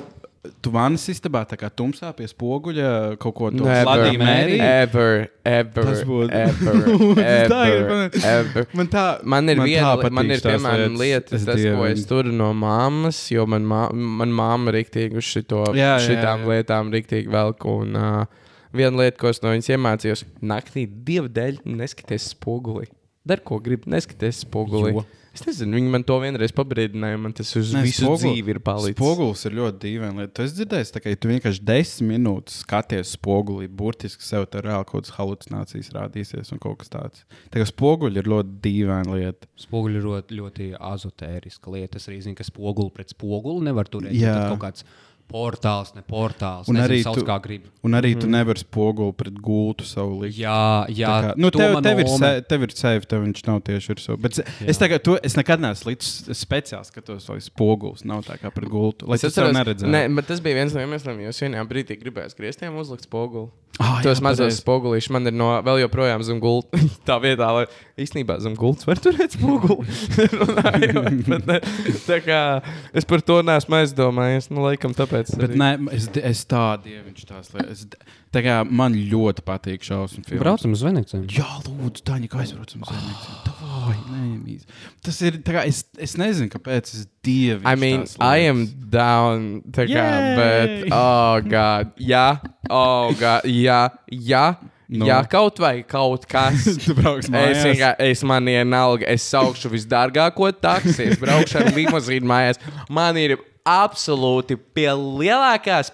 tu vannas istabā tā kā tumsā pie spoguļa kaut ko tādu sladīju mērī. Ever, ever. Tas būtu- Ever, [laughs] Es tā ever, gribu- ever. Man tā, Man ir man viena, tā li- man ir piemēram lietas. lieta, Es tas, ko dievinu. es turu no mammas, jo man, mā, man mamma riktīgi uz šito, Jā, jā, šitām jā. lietām riktīgi velk. Un, uh, viena lieta, ko es no viņas iemācījos, naktī divu dēļ neskaties spoguli. Dari, ko gribi, neskaties spoguli. Jo? Es nezinu, viņi man to vienreiz pabrīdināja, man tas uz Nē, visu spoguli- dzīvi ir palicis. Spogulis ir ļoti dīvains. lieta. Tu esi dzirdējis, tā, ka ja tu vienkārši desmit minūtes skaties spogulī, burtiski sev tur reāli kaut kādas halucinācijas rādīsies un kaut kas tāds. Tā kā spoguļi ir ļoti dīvaina lieta. Spoguļi ir ļoti, ļoti azotēriska lieta. Es arī zinu, ka spoguli pret spoguli nevar turēt. Jā. Kaut kāds portāls, ne portāls. Un arī tu- kā gribi. Un arī mm. tu nevari spoguli pret gultu savu likt. Jā, jā. Tā kā, nu, to tev, tev, ir se, tev ir sevi, tev viņš nav tieši ar savu. Bet es- es, tagad, to, es nekad neesmu līdz speciāli skatos, vai spogulis nav tā kā pret gultu. Lai Es to neredzētu. Ne, bet tas bija viens no iemesliem, jo es vienā brīdī gribēju grieztiem uzlikt spoguli. Ah, Tos mazos spogulīšus man ir no vēl joprojām zem gulta. [laughs] Tā vietā, lai īstenībā zem gultas var turēt spoguli. [laughs] Runājot, bet ne, tā kā es par to neesmu aizdomājies. Nu, laikam tāpēc. Bet arī. nē, es, es tādu dieviņš tās lietas. Es- Tā kā man ļoti patīk šausmu filmas. Braucam uz Veneciju. Jā, lūdzu, tā kā aizbraucam uz Zenīciju. Tas ir, kā, es, es nezinu, kāpēc es dievu. I mean, I am down. Tā kā, Yay! bet, oh, God. Jā, oh, God. Jā, jā. Nu. Jā, kaut vai kaut kas. [laughs] Tu brauks Es mājās. vienkārši, es man vienalga, es saukšu visdārgāko taksi, es braukšu ar limuzīnu mājās. Man ir absolūti pie lielākās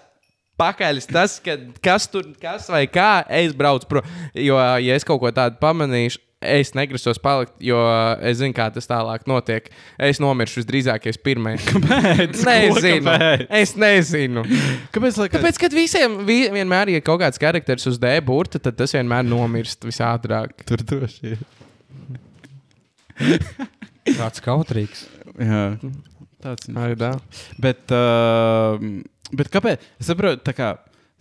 pakaļas tas, ka kas tur, kas vai kā, es braucu prom. Jo, ja es kaut ko tādu pamanīšu, es negrasos palikt, jo es zinu, kā tas tālāk notiek. Es nomiršu visdrīzāk, es pirmais. [laughs] Kāpēc? Nezinu. Kāpēc? Es nezinu. Kāpēc? Lai, Tāpēc, kad visiem vi, vienmēr ir kaut kāds charakters uz D burta, tad tas vienmēr nomirst visātrāk. Tur droši ir. Kāds kautrīgs. Jā, tāds. Ai, tā. Bet, uh, bet kāpēc? Es saprotu, kā,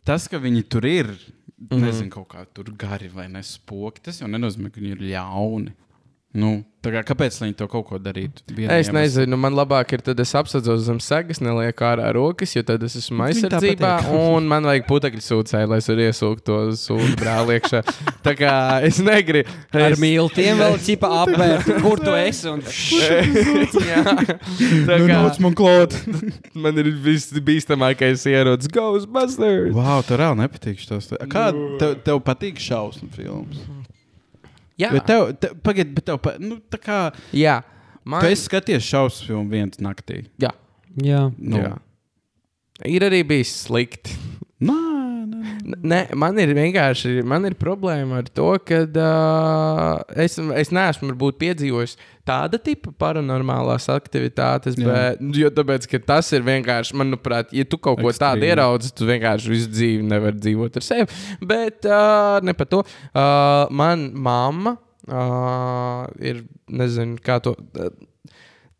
tas, ka viņi tur ir, mm -hmm. nezinu, kaut kā tur gari vai nespoki, tas jau nenozīmē, ka viņi ir ļauni. Nu, tā kā, kāpēc viņi to kaut ko darītu? Viena Es nezinu, man labāk ir, tad es apsēdos zem segas, nelieku ārā rokas, jo tad es esmu aizsardzībā, [laughs] un man vajag putekļu sūcēju, lai es varētu iesūkt to sūdu brāli iekšā. Tā kā es negribu. Ar Es- mīlestiem vēl ķipa apvērt, kur tu esi. Un... [laughs] Jā, tā Nu, kā nāc man klāt. [laughs] man ir visbīstamākais ierocis Ghostbusters. Wow, tev reāli nepatīk šis. Kā tev, tev patīk šausmu filmas? Jā, Bet tev, te, pagaid, bet tev, pa, nu, tā kā, jā. Man... tu esi skaties šausmu filmu viens naktī. Jā, Jā. Nu, jā. Ir arī bijis slikti. Nā, nā, nā. N- Nē, man ir vienkārši man ir problēma ar to, ka uh, es, es neesmu varbūt, piedzīvojis tāda tipa paranormālās aktivitātes. Jā. Bet, jo tāpēc, ka tas ir vienkārši, manuprāt, ja tu kaut ko tādu Ekstrīmi. ieraudzi, tu vienkārši visu dzīvi nevari dzīvot ar sevi. Bet uh, ne par to. Uh, man mamma uh, ir, nezinu, kā to. Uh,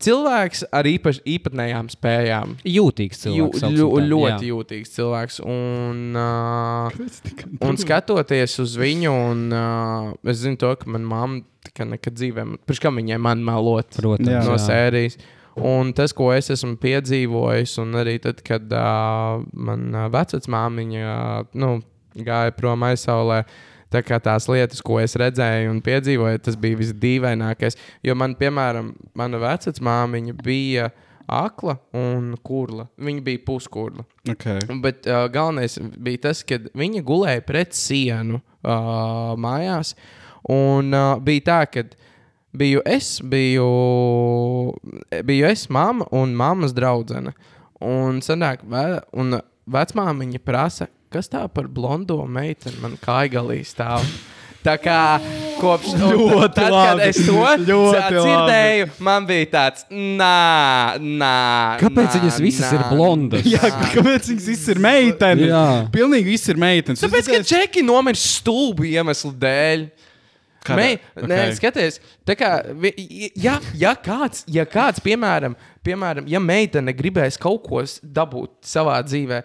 Cilvēks ar īpaš, īpatnējām spējām. Jūtīgs Jū, cilvēks. ļo, sauksim tā. ļoti Jā. jūtīgs cilvēks. Un, uh, Un skatoties uz viņu, un uh, es zinu, to, ka manā mamā nekad dzīvē, pirms kam viņai man melot Protams. Jā. no jā. sērijas. Un tas, ko es esmu piedzīvojis, un arī tad, kad uh, manā vecmāmiņa uh, nu, gāja prom aizsaulē, tā kā tās lietas, ko es redzēju un piedzīvoju, tas bija visdīvainākais. Jo man, piemēram, mana vecmāmiņa bija akla un kurla. Viņa bija puskurla. Okay. Bet uh, galvenais bija tas, ka viņa gulēja pret sienu uh, mājās. Un uh, bija tā, ka biju es, biju, biju es, mamma un mammas draudzene. Un, sanāk, ve, un vecmāmiņa prasa, kas tā par blondo meiteni man kaigalī stāv. Tā kā kopš Ļoti tad, kad labi. es to Ļoti dzirdēju, man bija tāds, nā, nā. Kāpēc nā, viņas visas ir nā, blondas? Jā, kāpēc viņas viss ir meitenes? Jā. Pilnīgi viss ir meitenes. Tāpēc, ka čeki nomirst stulbu iemeslu dēļ. Mei, Ok. nē, skaties, tā kā, ja, ja, kāds, ja kāds, piemēram, piemēram, ja meitene gribēs kaut ko dabūt savā dzīvē,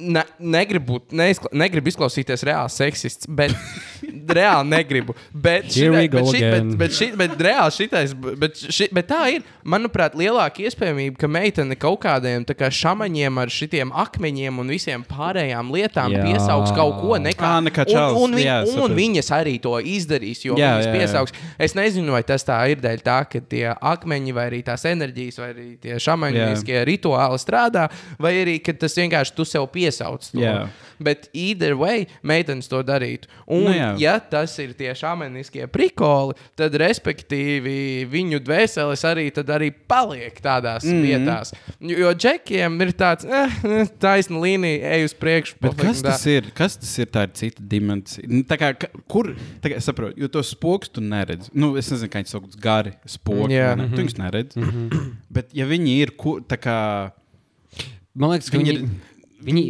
ne, negribu, neizkla, negribu izklausīties reāli seksists, bet [laughs] reāli negribu. Bet, go bet, šit, bet, bet, šit, bet reāli šitais, bet, ši, bet tā ir, manuprāt, lielāka iespējamība, ka meitene kaut kādiem tā kā šamaņiem ar šitiem akmeņiem un visiem pārējām lietām Jā. piesaugs kaut ko nekā. Ā, nekā un, čals, un, vi, jā, un sapratu. viņas arī to izdarīs, jo Jā, jā, viņas jā, jā. piesaugs. Es nezinu, vai tas tā ir dēļ tā, ka tie akmeņi vai arī tās enerģijas vai arī tie šamaņiskie rituāli strādā, vai arī ka tas vienkārši tu sev piesauc. To. Jā. Bet either way, meitenes to darītu. Un, Nu jā. ja tas ir tie šamaniskie prikoli, tad respektīvi viņu dvēseles arī, tad arī paliek tādās Mhm. mm -hmm. vietās. Jo džekiem ir tāds eh, taisna līnija, ej uz priekšu. Kas tas ir? Kas tas ir? Tā ir cita dimensija. Nu, Tā kā, kur, tā kā, es saprotu, jo tos spokus tu neredzi. Nu, es nezinu, kā viņi sauc gari. Jā. vai Ne? Tu viņus neredzi. Bet, ja viņi ir, kur, tā kā, man liekas, ka viņi, Viņi viņi,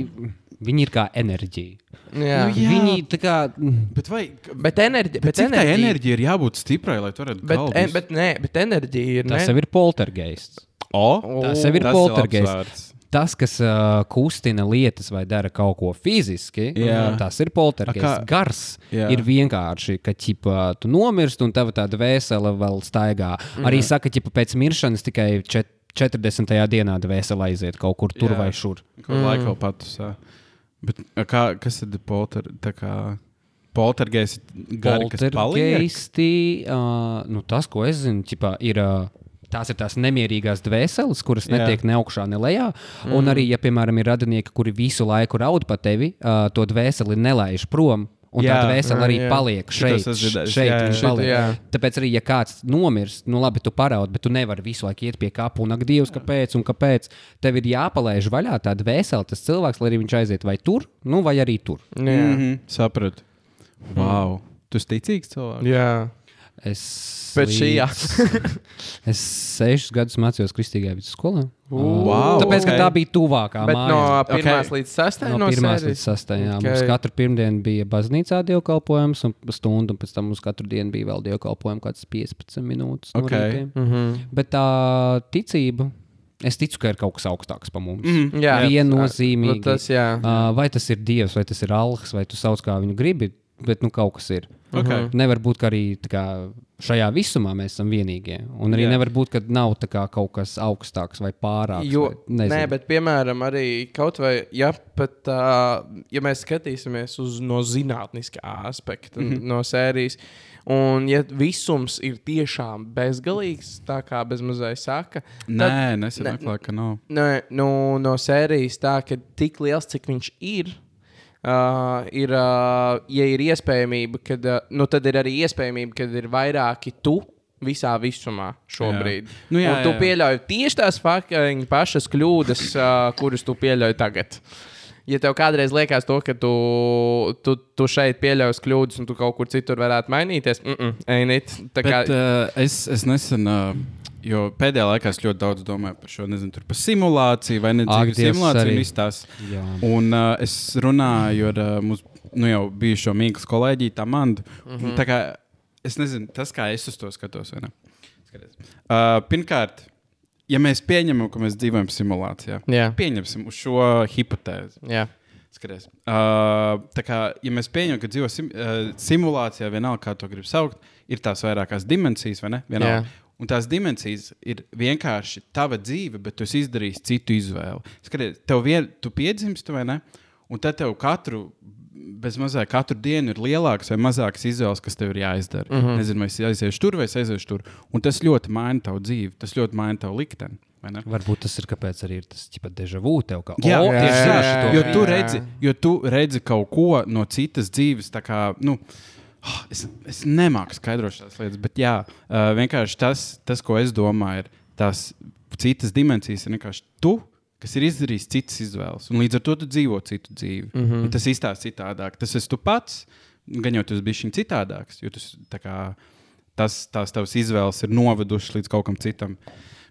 viņi ir kā enerģija. Jā. Nu, jā. Viņi tā kā. Bet vai Bet enerģija, bet bet enerģija, enerģija ir jābūt stiprai, lai tu varētu bet, galvu en, visu- bet, nē, bet enerģija ir. Tas ne- jau ir poltergeists. O, Tas jau ir poltergeists. Tas, kas uh, kustina lietas vai dara kaut ko fiziski, Jā. tas ir poltergeists. Gars Jā. ir vienkārši, ka ķipa, tu nomirsti un tava tāda vēsele vēl staigā. Arī saka, ka pēc miršanas tikai čet 40. dienā dvēsele aiziet kaut kur tur Jā. vai šur. Ko mm. laika vēl patusā. Bet kā, kas tad ir polter, tā kā poltergeists gari? Poltergeisti, uh, nu, tas, ko es zinu, ķipā, ir. Uh, Tās ir tās nemierīgās dvēseles, kuras Jā. netiek ne augšā, ne lejā. Mm. Un arī, ja, piemēram, ir radinieki, kuri visu laiku raud par tevi, uh, to dvēseli nelaiž prom. Un Jā. tā dvēsele arī Jā. paliek šeit. esmu dzirdējis. šeit Jā, jā. paliek. jā. Tāpēc arī, ja kāds nomirst, nu labi, tu paraudi, bet tu nevari visu laiku iet pie kapa un ak, Dievs, kāpēc un kāpēc. Tev ir jāpalaiž vaļā tā dvēsele, tas cilvēks, lai arī viņš aiziet vai tur, nu vai arī tur. Jā. Mm -hmm. Sapratu. Wow. Tu esi ticīgs cilvēks? Jā. Es Pēc šī, jā. līdz- [laughs] es sešus gadus mācījos Kristīgajā vidusskolā. Wow, Tāpēc, ka ok. tā bija tuvākā Bet no mājā. pirmās Ok. līdz sastajai No no, pirmās sērijas? līdz sastajai. Ok. Mums katru pirmdienu bija baznīcā dievkalpojums, un stundu, un pēc tam mums katru dienu bija vēl dievkalpojums, kāds 15 minūtes. No Ok. rītiem. Mhm. Bet tā ticība, es ticu, ka ir kaut kas augstāks par mums. Mm. Jā, Viennozīmīgi. Nu, Tas, jā. Uh, vai tas ir Dievs, vai tas ir Alhas, vai tu sauc kā viņu gribi, bet nu kaut kas ir. Okay. Nevar būt, ka arī kā, šajā visumā mēs esam vienīgie. Un arī Jā. yeah. nevar būt, ka nav kā, kaut kas augstāks vai pārāks. Jo, vai, nē, bet piemēram, arī kaut vai, ja, pat, uh, ja mēs skatīsimies uz no zinātniskā aspekta, mm Mhm. -hmm. no sērijas, un ja visums ir tiešām bezgalīgs, tā kā bezmazliet saka, Nē, nesaprotu, ka nav. Nē, nu, no sērijas tā, ka tik liels, cik viņš ir. Uh, ir, uh, ja ir iespējamība, kad, uh, nu, tad ir arī iespējamība, ka ir vairāki tu visā visumā šobrīd. Jā. Nu, jā, Un tu jā. pieļauj tieši tās fucking pašas kļūdas, uh, kuras tu pieļauj tagad. Ja tev kādreiz liekas, to, ka tu, tu, tu šeit pieļaus kļūdas, un tu kaut kur citur varētu mainīties, mm -mm, ain't kā, Bet, uh, es, es nesen, uh, jo pēdējā laikā es ļoti daudz domāju par šo, nezinu, tur par simulāciju vai ne Ak, dzīves Dievs, simulāciju un tās. Jā. Un uh, es runāju ar uh, mūsu nu, jau bijušo Mīklas kolēģi, Tamandu. Mm. -hmm. Tā kā es nezinu, tas, kā es uz to skatos, vai ne? Skaties. Uh, pirmkārt, ja mēs pieņemam, ka mēs dzīvojam simulācijā, Jā. pieņemsim uz šo hipotēzi. jā. Skaties. Uh, tā kā, ja mēs pieņemam, ka dzīvo sim, uh, simulācijā, vienalga, kā to grib saukt, ir tās vairākās dimensijas, vai ne? Vienalga. Jā. Un tās dimensijas ir vienkārši tava dzīve, bet tu esi izdarījis citu izvēli. Skaties, tev vien, tu piedzimsti, vai ne? Un tad tev katru, bez mazā katru dienu ir lielākas vai mazākas izvēles, kas tev ir jāizdara. Mm -hmm. Nezinu, vai es aiziešu tur vai es aiziešu tur. Un tas ļoti maina tavu dzīvi, tas ļoti maina tavu likteni. Varbūt tas ir kāpēc arī ir tas ķipa deja vu tev. Kā, Jā, o, jā, jā, jā, šito jo tu, Jā. redzi, jo tu redzi kaut ko no citas dzīves. tā Kā, nu, ah, es, es nemāku skaidrot šīs lietas, bet jā, uh, vienkārši tas, tas, ko es domāju, ir tās citas dimensijas. Ir vienkārši tu, kas ir izdarījis citas izvēles, un līdz ar to tu dzīvo citu dzīvi. Mm -hmm. Tas izstāsta citādāk. Tas esi tu pats, gan jau tas bija citādāks, jo tas, kā, tas, tās tavas izvēles ir novedušas līdz kaut kam citam.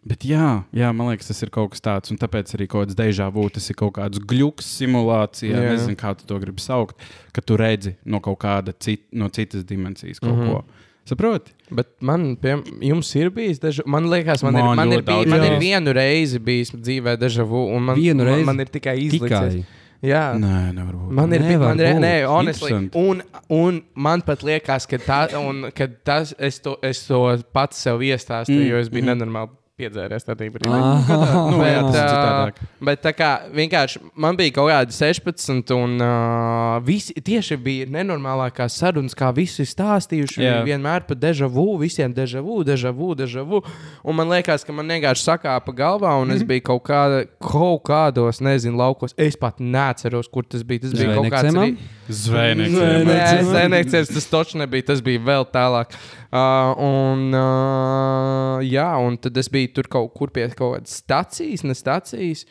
Bet jā, jā, man liekas, tas ir kaut kas tāds, un tāpēc arī kaut kāds deja vu, tas ir kaut kāds gluks simulācijā, Jā. nezinu, kā tu to gribi saukt, ka tu redzi no kaut kāda cit, no citas dimensijas kaut mm -hmm. ko. Saproti? Bet man, piem, jums ir bijis dažs, man liekas, man, Man ir, man, ir, bij, man ir vienu reizi bijis dzīvē vu, un man, Vienu man, reizi? man ir tikai. Tikai. Jā. Nē, nevar būt. Man ir man, nē, honestly, Interesanti. un, un man pat liekas, ka, tā, un, ka tas, es, to, es to pats sev iestāstīju, mm. jo es biju mm. nenormāli piedzēries tādā brīdī. Nu, jā, tas ir ā, citādāk. bet tā kā vienkārši man bija kaut kādi 16, un uh, visi tieši bija nenormālākās sarunas, kā visi stāstījuši. Jā. Yeah. Vienmēr par deja vu, visiem deja vu, deja vu, deja vu. Un man liekas, ka man vienkārši sakāpa galvā, un Mhm. es biju kaut, kāda, kaut kādos, nezinu, laukos. Es pat neatceros, kur tas bija. Tas bija kaut kāds arī- Zvejnieks. Zvaigznes, tas taču nebija. Tas bija vēl tālāk. Uh, un, uh, jā, un tad es biju tur kaut kur pie kaut kādas stācijas, ne stācijas.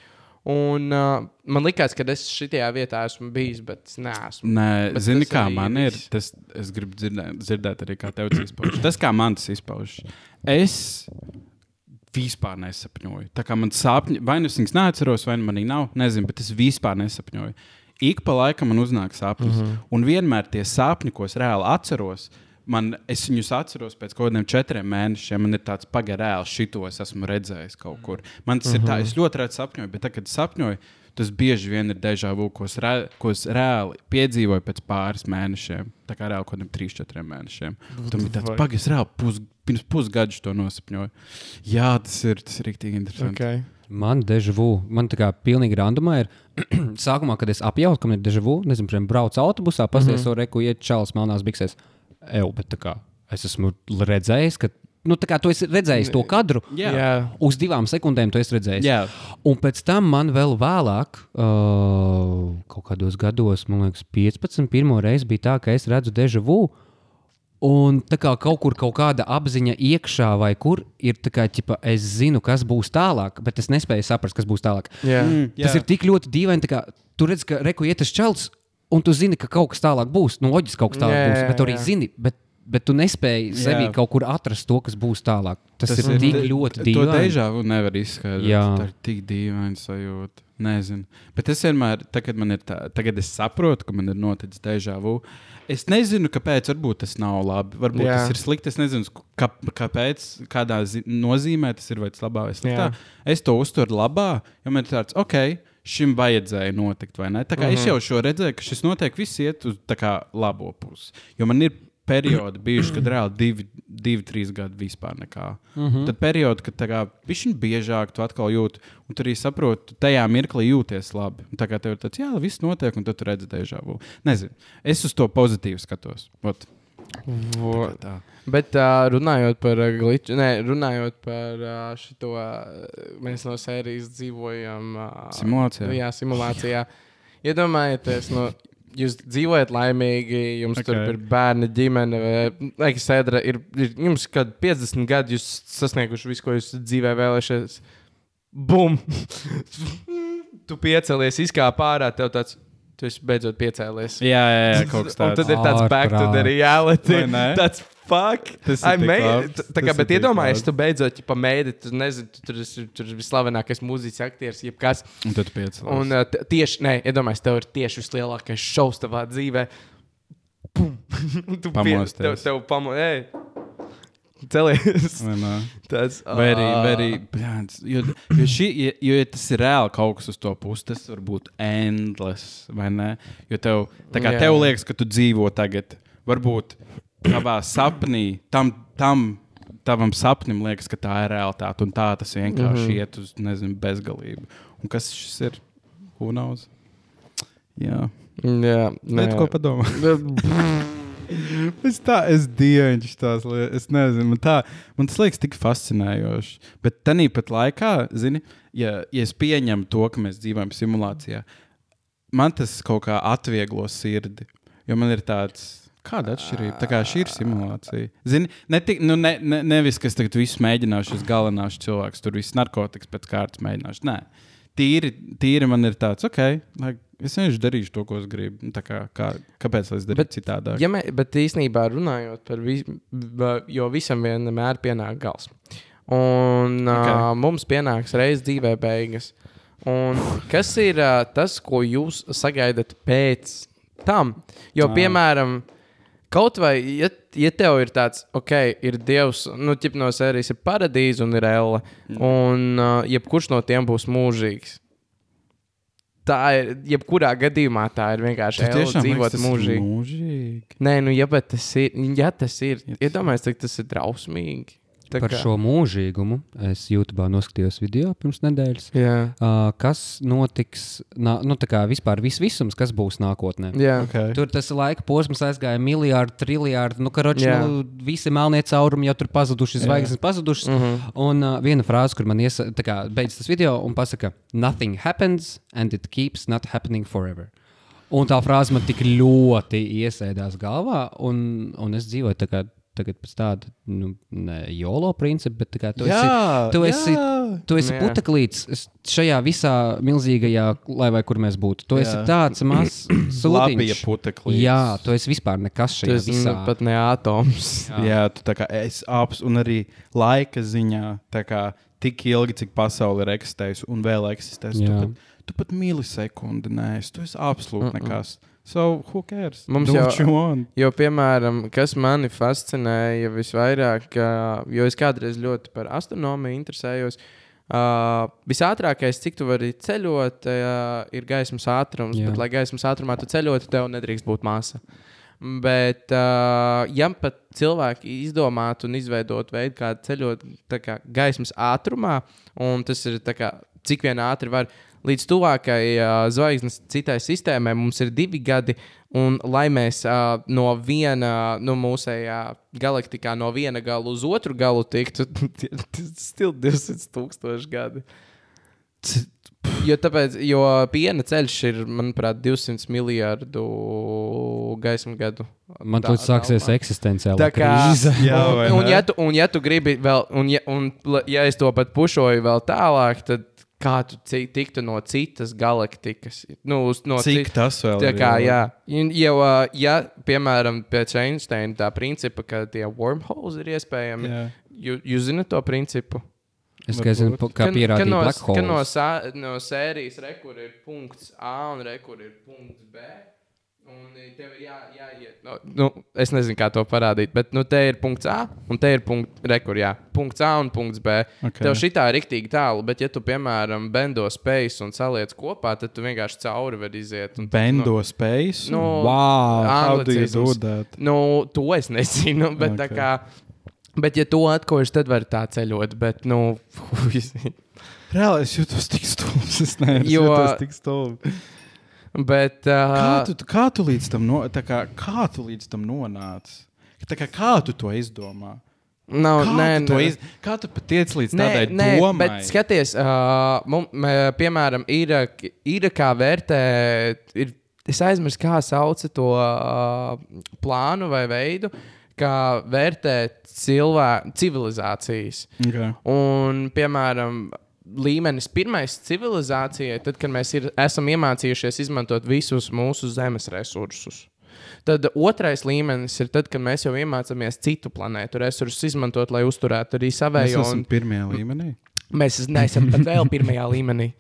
Un uh, man liekas, ka es šajā vietā esmu bijis, bet es neesmu. Nē, Bet zini, kā arī man ir. Tas, es gribu dzirdēt, dzirdēt arī, kā tev tas izpaužas. Tas, kā man tas izpaužas. Es vispār nesapņoju. Tā kā man sapņi, vai nu es viņas neatceros, vai nu manī nav, nezinu, bet es vispār nesapņoju. Ik pa laikam man uznāk sapnis, mm -hmm. un vienmēr tie sapņi, ko es reāli atceros, man, es viņus atceros pēc kaut kādiem četriem mēnešiem. Man ir tāds pagarēls, šito es esmu redzējis kaut kur. Man tas mm -hmm. ir tā, es ļoti reti sapņoju, bet tagad, kad sapņoju, tas bieži vien ir deja vu, ko re, ko es reāli piedzīvoju pēc pāris mēnešiem. Tā kā reāli kaut kādiem trīs, četriem mēnešiem. Tam ir tāds pagaids, reāli pus, pirms pusgadus to nosapņoju. Jā, tas ir, tas ir rīktīgi interesanti. Okay. Man deja vu, man tā kā pilnīgi randumā ir. [clears throat] Sākumā, kad es apjautu, ka man ir deja vu, nezinu, piemēram, braucu autobusā, pasties, mm -hmm. reku iet čāls melnās biksēs. Eju, bet tā kā es esmu redzējis, ka. Nu, tā kā tu esi redzējis to kadru, Jā. Jā. uz divām sekundēm tu esi redzējis. Jā. Un pēc tam man vēl vēlāk, uh, kaut kādos gados, man liekas, 15. pirmo reizi bija tā, ka es redzu deja vu. Un tā kā kaut kur kaut kāda apziņa iekšā, vai kur ir tā kā, ķipa, es zinu, kas būs tālāk, bet es nespēju saprast, kas būs tālāk. Jā. Mm, Tas ir tik ļoti dīvaini. tā kā Tu redz, ka reku iet tas čels, un tu zini, ka kaut kas tālāk būs. Nu, loģiski, kaut kas tālāk Jā, būs, bet tu arī jā. zini. Bet, bet tu nespēji Jā. kaut kur atrast to, kas būs tālāk. Tas, tas ir tik ļoti To dīvaini. deja vu nevar izskaidrot. Jā. Tā ir tik dīvaina sajūta. Nezinu. Bet es vienmēr, tagad, man ir tā, tagad es saprotu, ka man ir noticis deja vu. Es nezinu, kāpēc. Varbūt tas nav labi. Varbūt Jā. Tas ir slikti. Es nezinu, kā, kāpēc, kādā nozīmē tas ir vai tas labā vai sliktā. Jā. Es to uztveru labā, jo man ir tāds, ok, šim vajadzēja notikt, vai ne? Tā kā uh -huh. es jau šo redzēju, ka šis notiek, viss iet uz tā kā labo pusi. Jo man ir periodi bijuši, kad reāli divi, divi trīs gadi vispār nekā. Uh -huh. Tad periodi, kad viņš ir biežāk, tu atkal jūti, un tu arī saproti, tu tajā mirklī jūties labi. Un tā kā tev ir tāds, jā, viss notiek, un tu redzi deja vu. Nezinu, es uz to pozitīvi skatos. Ot. Vo- Tā. Bet uh, runājot par uh, glitchu, ne, runājot par uh, šo, uh, mēs no sērijas dzīvojam uh, Simulācijā. Jā, simulācijā. Iedomājieties, nu, jūs dzīvojat laimīgi, jums okay. tur ir bērni, ģimene, vai sēdra, ir, ir jums kad 50 gadi, jūs sasnieguši visu, ko jūs dzīvē vēlēšies. Bum! [laughs] tu piecelies, izkāp ārā, tev tāds. Tu esi beidzot piecēlies. Jā, jā, jā, kaut kas Un tāds. tad ir tāds back to the reality. Tāds fuck. Tas ir made. Tā kā, ir bet iedomājies, tu beidzot pa mēdī, tu nezini, tu tur tur ir vislavenākais mūziķis, aktieris, jebkas. Un tad piecēlās. Un t- tieši, nē, iedomājies, tev ir tieši vislielākais šovs tavā dzīvē. Pum! [laughs] Tu Pamosties. Tev, tev pamo, ej, celies. Tas, Vai arī, bļāns, jo, jo, šī, jo, jo tas ir reāli kaut kas uz to puses, tas var būt endless? Jo tev, tā kā Jā. tev liekas, ka tu dzīvo tagad, varbūt savā sapnī, tam, tam tavam sapnim liekas, ka tā ir realitāte, un tā tas vienkārši mm. -hmm. iet uz, nezinu, bezgalību. Un kas šis ir? Knows? Jā, Jā, bet ko padomā? [laughs] [laughs] Es tā, es dievišķi tās lietas, es nezinu, man, tā, man tas liekas tik fascinējoši. Bet tā pat laikā, zini, ja, ja es pieņemu to, ka mēs dzīvojam simulācijā, man tas kaut kā atvieglo sirdi. Jo man ir tāds, kāda atšķirība. Tā kā šī ir simulācija. Zini, ne, tik, nu, ne, ne, nevis, ka es tagad visu mēģināšu, es galvenāšu cilvēku, tur viss narkotikas pēc kārtas mēģināšu. Nē, tīri, tīri man ir tāds, ok, lai, es vienkārši darīšu to, ko es gribu. Nu, tā Kā, kā, kāpēc es darītu Bet, citādāk? Ja mē, bet īstenībā runājot par visu, jo visam vienmēr pienāk gals. Un okay. uh, mums pienāks reizes dzīvē beigas. Un kas ir uh, tas, ko jūs sagaidat pēc tam? Jo, piemēram, kaut vai, ja, ja tev ir tāds, ok, ir Dievs, nu, tip no sērijas ir paradīze un ir elle, Mm. un uh, jebkurš no tiem būs mūžīgs. Tā ir, jebkurā gadījumā tā ir vienkārši elle, tiešām dzīvot mūžīgi. mūžīgi. Nē, nu, ja bet tas ir, ja tas ir, Ja iedomājieties, cik tas ir drausmīgi. Tā Par kā- šo mūžīgumu es YouTube noskatījos video pirms nedēļas. Jā, Uh, kas notiks, nā, nu, tā kā vispār vis visums, kas būs nākotnē? jā. Okay. Tur tas laika posms aizgāja miljardi, triljardi. Nu, karoči, nu, visi melnie caurumi jau tur pazuduši, zvaigznes pazudušas. Mhm. Un uh, viena frāze, kur man iesa, tā kā, beidz tas video un pasaka, nothing happens and it keeps not happening forever. Un tā frāze man tik ļoti iesēdās galvā, un, un es dzīvoju tā kā, tagad pēc tāda nu, ne jolo principa, bet tā kā tu esi. Tu esi, jā. tu esi Jā. puteklīts šajā visā milzīgajā, lai vai kur mēs būtu. Tu esi Jā. tāds mazs [clears throat] Labi, ja sūdiņš. puteklītis. Jā, tu esi vispār nekas šajā Tas visā. nu, pat ne atoms. Jā. jā, tu tā kā esi apziņā, un arī laika ziņā. tā kā tik ilgi, cik pasaule ir eksistējusi un vēl eksistēs. Tu Jā. pat, tu pat milisekundi neesi. Tu esi absolūti Mm-mm. nekas. So, who cares? Mums Do jau-. Jo, piemēram, kas mani fascinēja visvairāk, jo es kādreiz ļoti par astronomiju interesējos. Uh, visātrākais, cik tu vari ceļot, uh, ir gaismas ātrums. Jā. Bet, lai gaismas ātrumā tu ceļotu, tev nedrīkst būt masa. Bet, uh, ja pat cilvēki izdomātu un izveidotu veidu, kā ceļot kā, gaismas ātrumā, un tas ir kā, cik vien ātri var, līdz tuvākajai uh, zvaigznes citai sistēmai mums ir divi gadi. Un, lai mēs uh, no viena, no mūsējā galaktikā, no viena gala uz otru galu tiktu, tas ir 200 tūkstoši gadi. Jo, tāpēc, jo piena ceļš ir, manuprāt, 200 miljardu gaismu gadu. Man tur sāksies eksistenciāla Tā kā, krīze. Jā, un, un, ja tu, un, ja tu gribi vēl, un, ja, un ja es to pat pušoju vēl tālāk, tad kā tu tiktu no citas galaktikas? Nu, uz, no Cik cit- tas vēl Tā ir? kā, jā, jau, ā, ja, piemēram, pēc Einsteina tā principa, ka tie wormholes ir iespējami, jūs, jūs zināt to principu? Es tikai zinu, Varbūt. kā pierādīt no, black ka no, holes. sā, no sērijas rekur ir punkts A un rekur ir punkts B. Un tev ir jā, jāiet. No, nu, es nezinu, kā to parādīt, bet nu, te ir punkts A un te ir punkts, rekur, jā, punkts A un punkts B. Ok. Tev šī tā ir rīktīgi tālu, bet, ja tu, piemēram, bendo spējas un saliec kopā, tad tu vienkārši cauri vari iziet. Un, Bendo space? Nu, Wow! How do you do anglicisms. that? Nu, to es nezinu, [laughs] bet okay. tā kā. Bet, ja to atkož, tad var tā ceļot. Bet, nu, [laughs] Reāli es jūtos tik stulbs. Es neesmu Jo- tik stulbs. Bet uh, Kā tu, kā tu līdz tam, no, tā kā, kā tu līdz tam nonāci? Kā, kā tu to izdomā? nav, Kā, nē, tu iz... kā tu patiec līdz Nē, tādai nē, domai? bet skaties, uh, mum, mē, piemēram, ir, ir kā vērtē, ir, es aizmirsu, kā sauc to uh, plānu vai veidu, kā vērtēt cilvēku civilizācijas. Okay. Un, piemēram, līmenis pirmais civilizācijai, tad, kad mēs ir, esam iemācījušies izmantot visus mūsu zemes resursus. Tad otrais līmenis ir tad, kad mēs jau iemācāmies citu planētu resursus izmantot, lai uzturētu arī Mēs savējo. esam Un pirmajā līmenī. mēs neesam pat vēl pirmajā līmenī.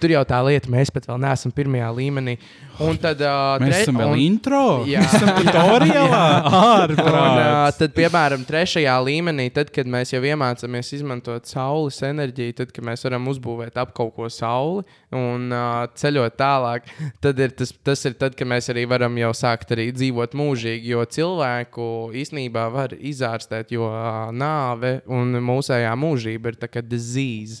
Tur jau tā lieta, mēs pat vēl neesam pirmajā līmenī. Un tad, uh, Mēs esam vēl un- intro. Jā. [laughs] Tutoriālā. Ārprāts. uh, tad, piemēram, trešajā līmenī, tad, kad mēs jau iemācāmies izmantot saules enerģiju, tad, kad mēs varam uzbūvēt ap kaut ko sauli un uh, ceļot tālāk, [laughs] tad ir tas, tas ir tad, kad mēs arī varam jau sākt arī dzīvot mūžīgi. Jo cilvēku īsnībā var izārstēt, jo uh, nāve un mūsējā mūžība ir tā kā disease.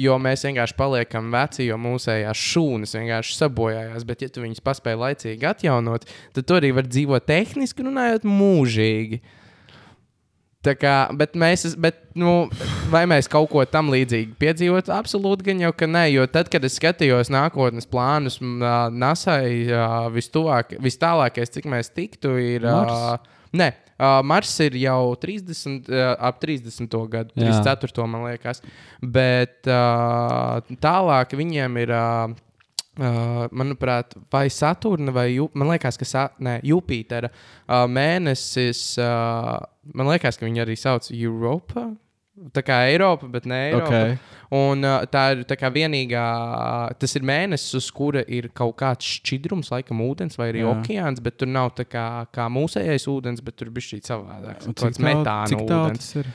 Jo mēs vienkārši paliekam veci, jo mūsējās šūnas vienkārši sabojājās. Bet, ja tu viņus paspēji laicīgi atjaunot, tad tu arī vari dzīvot tehniski, runājot mūžīgi. Tā kā, bet mēs, bet, nu, vai mēs kaut ko tam līdzīgu piedzīvot? Absolūti, gan jau, ka nē. Jo tad, kad es skatījos nākotnes plānus, Nasai vistuvāk, vistālākais, cik mēs tiktu, ir. Mars? ā, Nē, uh, Mars ir jau 30, uh, ap 30. gadu, Jā. 34. man liekas. Bet uh, tālāk viņiem ir. Uh, Uh, manuprāt, vai Saturna vai Ju man liekas, ka sa ne, Jupitera uh, mēnesis, uh, man liekas, ka viņi arī sauc Eiropa. Tā kā Eiropa, bet ne Eiropa. Okay. Un uh, tā ir tā vienīgā, tas ir mēnesis, uz kura ir kaut kāds šķidrums, laikam, ūdens vai arī Jā. okeāns, bet tur nav tā kā, kā mūsējais ūdens, bet tur bija šī Kaut kāds tālu- metāna ūdens. tas ir?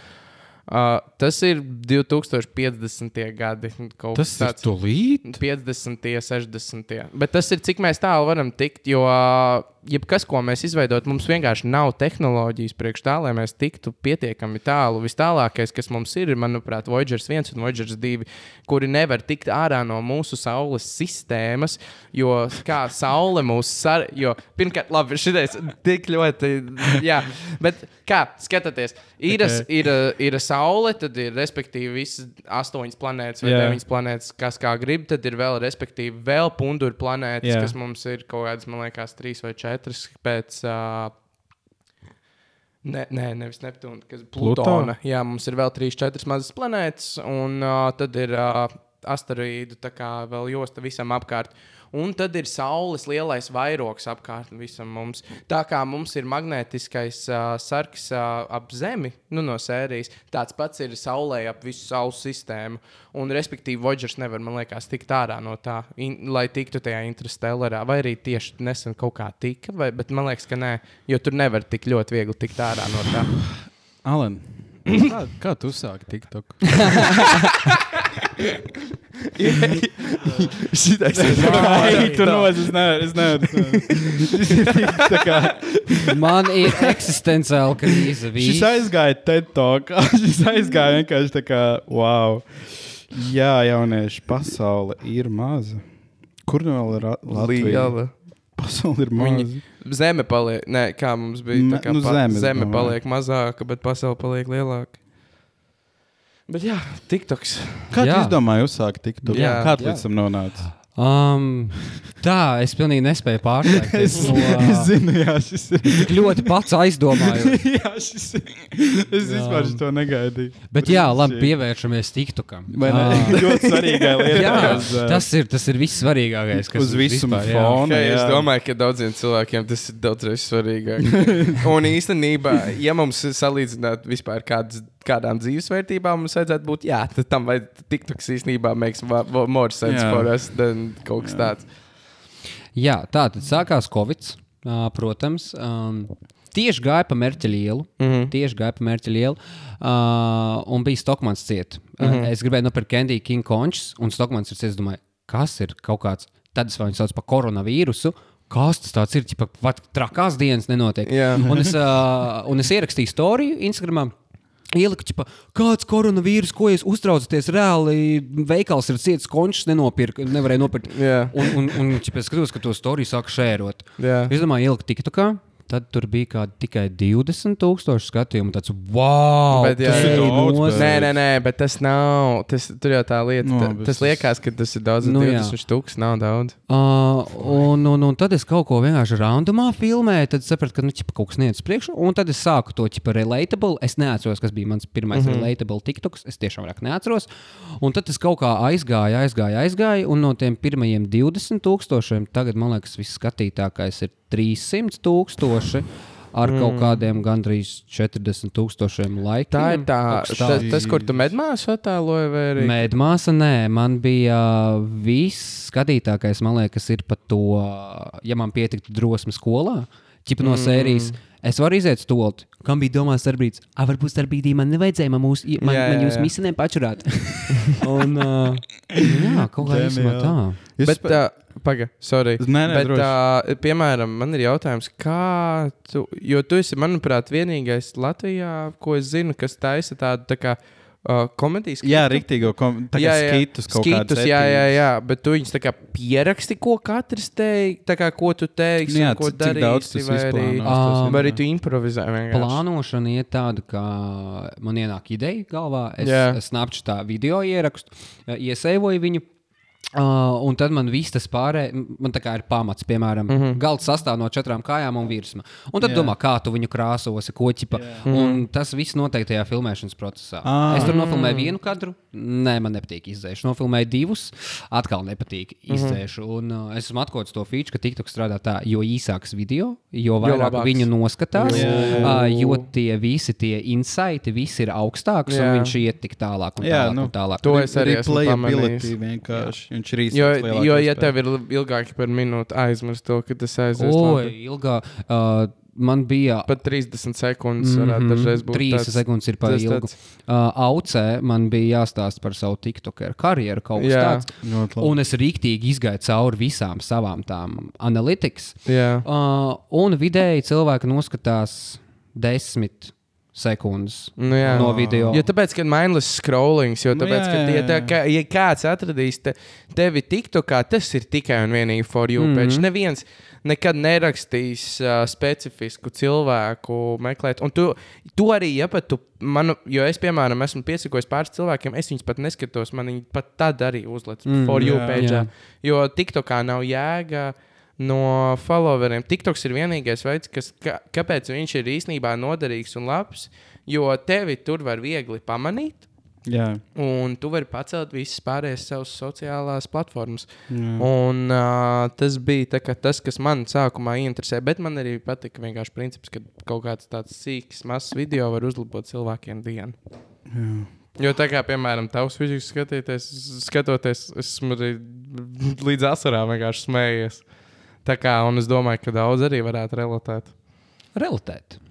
Uh, tas ir 2050. gadi. Tas ir tāds. tūlīt. 50, 60. Bet tas ir cik mēs tālu varam tikt, jo ā, jebkas, ko mēs izveidot, mums vienkārši nav tehnoloģijas priekš tā, lai mēs tiktu pietiekami tālu. Vistālākais, kas mums ir, ir, manuprāt, Voyager 1 un Voyager 2, kuri nevar tikt ārā no mūsu Saules sistēmas, jo kā Saule mūs sar... Jo, pirmkārt, labi, šitais tik ļoti, jā, bet kā, skatieties, ir, ir, ir Saule, tad ir respektīvi visas astoņas planētas vai deviņas planētas, kas kā grib, tad ir vēl, respektīvi, vēl punduru planētas, Jā. kas mums ir kaut kādas, man liekas, trīs vai četras pēc. Uh, Ne, nē, nevis Neptūna, kas ir Pluto? Plutona. Jā, mums ir vēl trīs, četras mazas planētas, un uh, tad ir uh, asteroīdu tā kā vēl josta visam apkārt. Un tad ir saules lielais vairogs apkārt visam mums. Tā kā mums ir magnētiskais uh, sarks uh, ap Zemi, nu, no sērijas, tāds pats ir saulē ap visu saules sistēmu. Un, respektīvi, Voģers nevar, man liekas, tikt ārā no tā, in, lai tiktu tajā interstellārā. Vai arī tieši nesen kaut kā tika, vai, bet man liekas, ka nē, jo tur nevar tik ļoti viegli tikt ārā no tā. Alan, kā, kā tu sāki TikTok? [laughs] Šitais Ai, tu nozi, es nevaru. Es nevaru. [laughs] Man ir eksistenciāla krīze. Šis Viss. aizgāja TED talk. [laughs] Šis aizgāja vienkārši tā kā, wow. Jā, jaunieši, pasaule ir maza. Kur nu vēl ir Latvija? liela. Pasaule ir maza. Viņi- Zeme paliek, nē, kā mums bija. Ne, kā nu, pa- zeme, zeme paliek mazāka, bet pasaule paliek lielāka. Bet jā, TikToks. Kā tu Jā. izdomāji uzsākt TikTok? Jā. Kā tu Jā. līdz tam nonāci? Um, tā, es pilnīgi nespēju pārsteigties. Es, [laughs] es zinu, jā, šis ir. Tik ļoti pats aizdomāju. [laughs] jā, šis ir. Es vispār to negaidīju. Bet jā, labi, pievēršamies TikTokam. Vai ne? Ā, [laughs] Ļoti svarīgai lietai. Jā, uz, ā, tas ir, tas ir viss svarīgākais. kas uz visuma vispār, jā. fona. Okay, es jā. domāju, ka daudziem cilvēkiem tas ir daudz svarīgāk. Un īstenībā, ja mums salīdzināt vispār kādas, kādām dzīvesvērtībām mums vajadzētu būt, jā, tad tam vajag TikToks īstenībā makes more sense Jā. for us than kaut kas tāds. Jā, tā tad sākās Covid. Uh, protams, um, tieši gāja pa mērķa ielu. Mm. -hmm. Tieši gāja pa mērķa ielu. Uh, un bija Stokmans ciet. Mm. -hmm. es gribēju nopirkt Candy King končus, un Stokmans ir ciet. Es domāju, kas ir kaut kāds, tad es viņu saucu par koronavīrusu. Kas tas tāds ir? Pat trakās dienas nenotiek. Jā. Un es, uh, un es ierakstīju storiju Instagram. Ieliku, ķipa, kāds koronavīrus, ko jūs uztraucaties? Reāli veikals ir ciets, končs nenopirka, nevarēja nopirkt. Jā. Un, un, un ķipa, es skatos, ka to storiju sāk šērot. Jā. Es domāju, ieliku TikTokā. Tad tur bija kādi tikai 20,000 skatījumu. Tāds, wow, Bet, jā, tas jā, ir daudz, nozīmīgi. Nē, nē, nē, bet tas nav. Tas, tur jau tā lieta. No, No, bet tas tas- liekas, ka tas ir daudz. Nu, Nu, jā. 20 stūks nav daudz. Uh, un, un, un tad es kaut ko vienkārši randomā filmēju, tad sapratu, ka nu, ķipa, kaut kas neiet uz priekšu. Un tad es sāku to ķipa relatable. Es neatceros, kas bija mans pirmais mm -hmm. relatable TikToks. Es tiešām vairāk neatceros. Un tad tas kaut kā aizgāja, aizgāja, aizgāja. Un no tiem pirmajiem 20 tūkstošiem tagad man liekas, viss skatītākais ir 300 tūkstoši. Ar mm. kaut kādiem gandrīz 40 tūkstošiem laikiem. Tā ir tā, Kaut kas ta, tāds. tas, kur tu medmāsu attēloji, vai arī? Mēdmāsa, nē, man bija uh, viss skatītākais, man liekas, ir par to, ja man pietiktu drosme skolā, ķipa no sērijas. Es varu iziet stulti. Kam bija domāts darbības? Ah, varbūt starpbrīdī man nevajadzēja, man, mūs, man, Jā, man jā, jūs jā. misinēm pačurāt. [laughs] Un, uh, jā, kaut kā īstenībā tā. Jūs Bet, pa- uh, paga, sorry. Nē, nē, Bet, uh, piemēram, man ir jautājums, kā tu, jo tu esi, manuprāt, vienīgais Latvijā, ko es zinu, kas taisa tādu tā kā uh, komēdijas Jā, rīktīgo kom- tā kā skitus kaut skitus, jā, jā, jā, bet tu viņus tā kā pieraksti, ko katrs teiks, tā kā ko tu teiksi, Nu jā, ko cik daudz darīsi, tas vai arī, ir, vai arī jā. tu improvizē vienkārši. Plānošana ir tāda, ka man ienāk ideja galvā. Es, Jā. es nāku tā video ierakstu, iesaivoju viņu. Uh, un tad man viss tas pārējais, man tā kā ir pamats, piemēram, mm -hmm. galds sastāv no četrām kājām un virsma. Un tad yeah. domā, kā tu viņu krāsosi, ko ķipa. Yeah. Un tas viss notiek tajā filmēšanas procesā. Ah. Es tur nofilmēju vienu kadru, nē, man nepatīk izdzēšu. Nofilmēju divus, atkal nepatīk izdzēšu. Un uh, es esmu atklājis to feature, ka TikTok strādā tā, jo īsāks video, jo vairāk labāks. viņu noskatās, jā. uh, jo tie visi tie insighti, visi ir augstāks, Jā. un viņš iet tik tālāk un tālāk. nu, un tālāk. To es arī esmu pamanījis. vienkārši. Viņš ir īsti. Jo, jo, ja tev ir ilgāk par minūti, aizmirst to, ka tas aizies. Oi, labi. ilgā. Uh, man bija. Pat 30 sekundes varētu Mhm, dažreiz būt. 30 tāds- sekundes ir par tas ilgu. Uh, Aucē man bija jāstāsta par savu TikToker karjeru, kaut kas Jā. tāds. Un es rīktīgi izgāju cauri visām savām tām analītikas. Uh, un vidēji cilvēki noskatās desmit sekundes Nu, jā. no video. Jo tāpēc, ka mindless scrollings, jo Nu, tāpēc, jā, ka, jā, ja, jā. tā, ka, ja kāds atradīs te, tevi TikTokā, tas ir tikai un vienīgi for you. Mm. -hmm. Pēc neviens nekad nerakstīs uh, specifisku cilvēku meklēt. Un tu, tu arī, ja pat tu, manu, jo es, piemēram, esmu piesakojis pāris cilvēkiem, es viņus pat neskatos, man viņi pat tad arī uzliek Mm, for you jā. page. Jā. Jo TikTokā nav jēga. No followeriem. TikToks ir vienīgais veids, kas, ka, kāpēc viņš ir īstenībā noderīgs un labs. Jo tevi tur var viegli pamanīt. Jā, Un tu vari pacelt visas pārējās savas sociālās platformas. jā. Un uh, tas bija tā, tas, kas man sākumā interesēja, bet man arī patika vienkārši princips, ka kaut kāds tāds sīks, mazs video var uzlabot cilvēkiem dienu. jā. Jo tā kā, piemēram, tavs vīzijas skatīties, skatoties, esmu arī [laughs] līdz asarām vienkārši smējies. Tā kā, un es domāju, ka daudz arī varētu relatēt. Realitāte.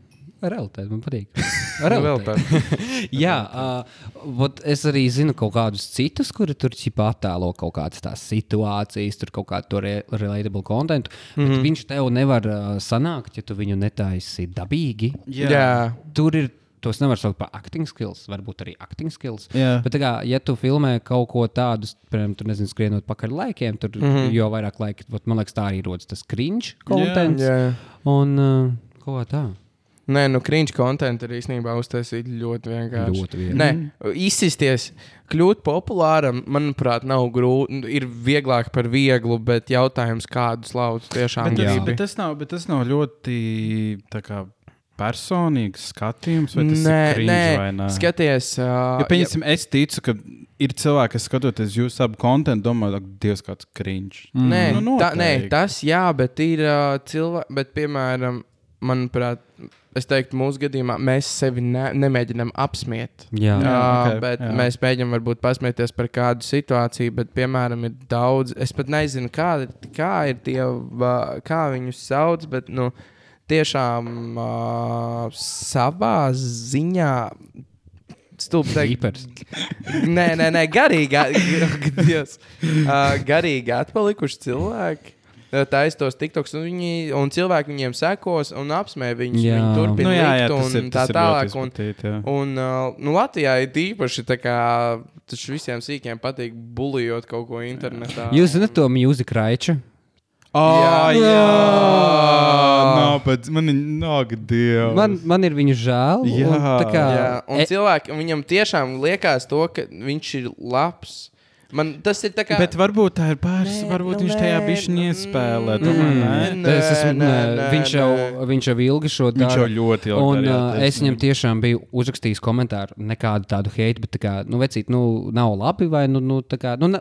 Realitāte man patīk. [laughs] Realitāte. [laughs] Jā, uh, es arī zinu kaut kādus citus, kuri tur ķipā attēlo kaut kādas tās situācijas, tur kaut kādu to re relatable kontentu. Mm. -hmm. Viņš tev nevar uh, sanākt, ja tu viņu netaisi dabīgi. Jā. Jā. Tur ir. Tos nevar saukt par acting skills, varbūt arī acting skills. Jā. Bet, tā kā, ja tu filmē kaut ko tādu, piemēram, tur nezinu, skrienot pakaļ laikiem, tur mm. -hmm. jo vairāk laika, vat, man liekas, tā arī rodas tas cringe kontents. Jā. Un uh, ko tā? Nē, nu, cringe kontekstu ir īstenībā uztaisīt ļoti vienkārši. Ļoti viegli. Nē, izsisties, kļūt populāram, manuprāt, nav grūti. Ir vieglāk par vieglu, bet jautājums, kādus laudus tiešām Bet tas, Jā. bet, tas nav, bet tas nav ļoti tā kā, personīgs skatījums, vai tas nē, ir cringe nē, vai nē? skaties, uh, Ja, pieņemsim, es ticu, ka ir cilvēki, kas skatoties jūsu abu kontekstu, domā, ka Dievs kāds cringe. Mm. Nē, Nu, tā, nē, noteikti. tas jā, bet ir uh, cilvēki, bet, piemēram, manuprāt, es teiktu, mūsu gadījumā mēs sevi ne, nemēģinām apsmiet. Jā. Jā, Jā, ok, bet jā. mēs mēģinām varbūt pasmieties par kādu situāciju, bet, piemēram, ir daudz. Es pat nezinu, kā, kā ir tie, kā viņus sauc, bet nu, tiešām uh, savā ziņā. Īpers. nē, nē, nē garīgi, Dievs, uh, garīgi atpalikuši cilvēki. Ir tos tiktoks, un, viņi, un cilvēki viņiem sekos un apsmē viņus. Jā. Viņi turpina Nu, jā, jā, likt tas un ir, tā tālāk. Un, izplatīt, jā. Un, uh, nu, Latvijā ir īpaši tā, kā tas visiem sīkiem patīk bulijot kaut ko internetā. Jūs zināt to mūziku raiču? Oh, Jā. jā, nav, bet man ir nogadies. Man, man ir viņu žēl. Jā. un tā kā, Jā, un e, cilvēki, viņam tiešām liekas to, ka viņš ir labs. Man tas ir tā kā. Bet varbūt tā ir pāris, Nē, varbūt nu viņš tajā nē, bišķiņā nu, iespēlē. Tomēr, mm, nē? nē, es esmu, nē, nē, viņš, jau, nē. viņš jau ilgi šo Viņš dara. jau ļoti ilgi Un darīja, uh, es viņam tiešām biju uzrakstījis komentāru, nekādu tādu heitu, bet tā kā, nu, vecīt, nu, nav labi, vai, nu, nu tā kā, nu,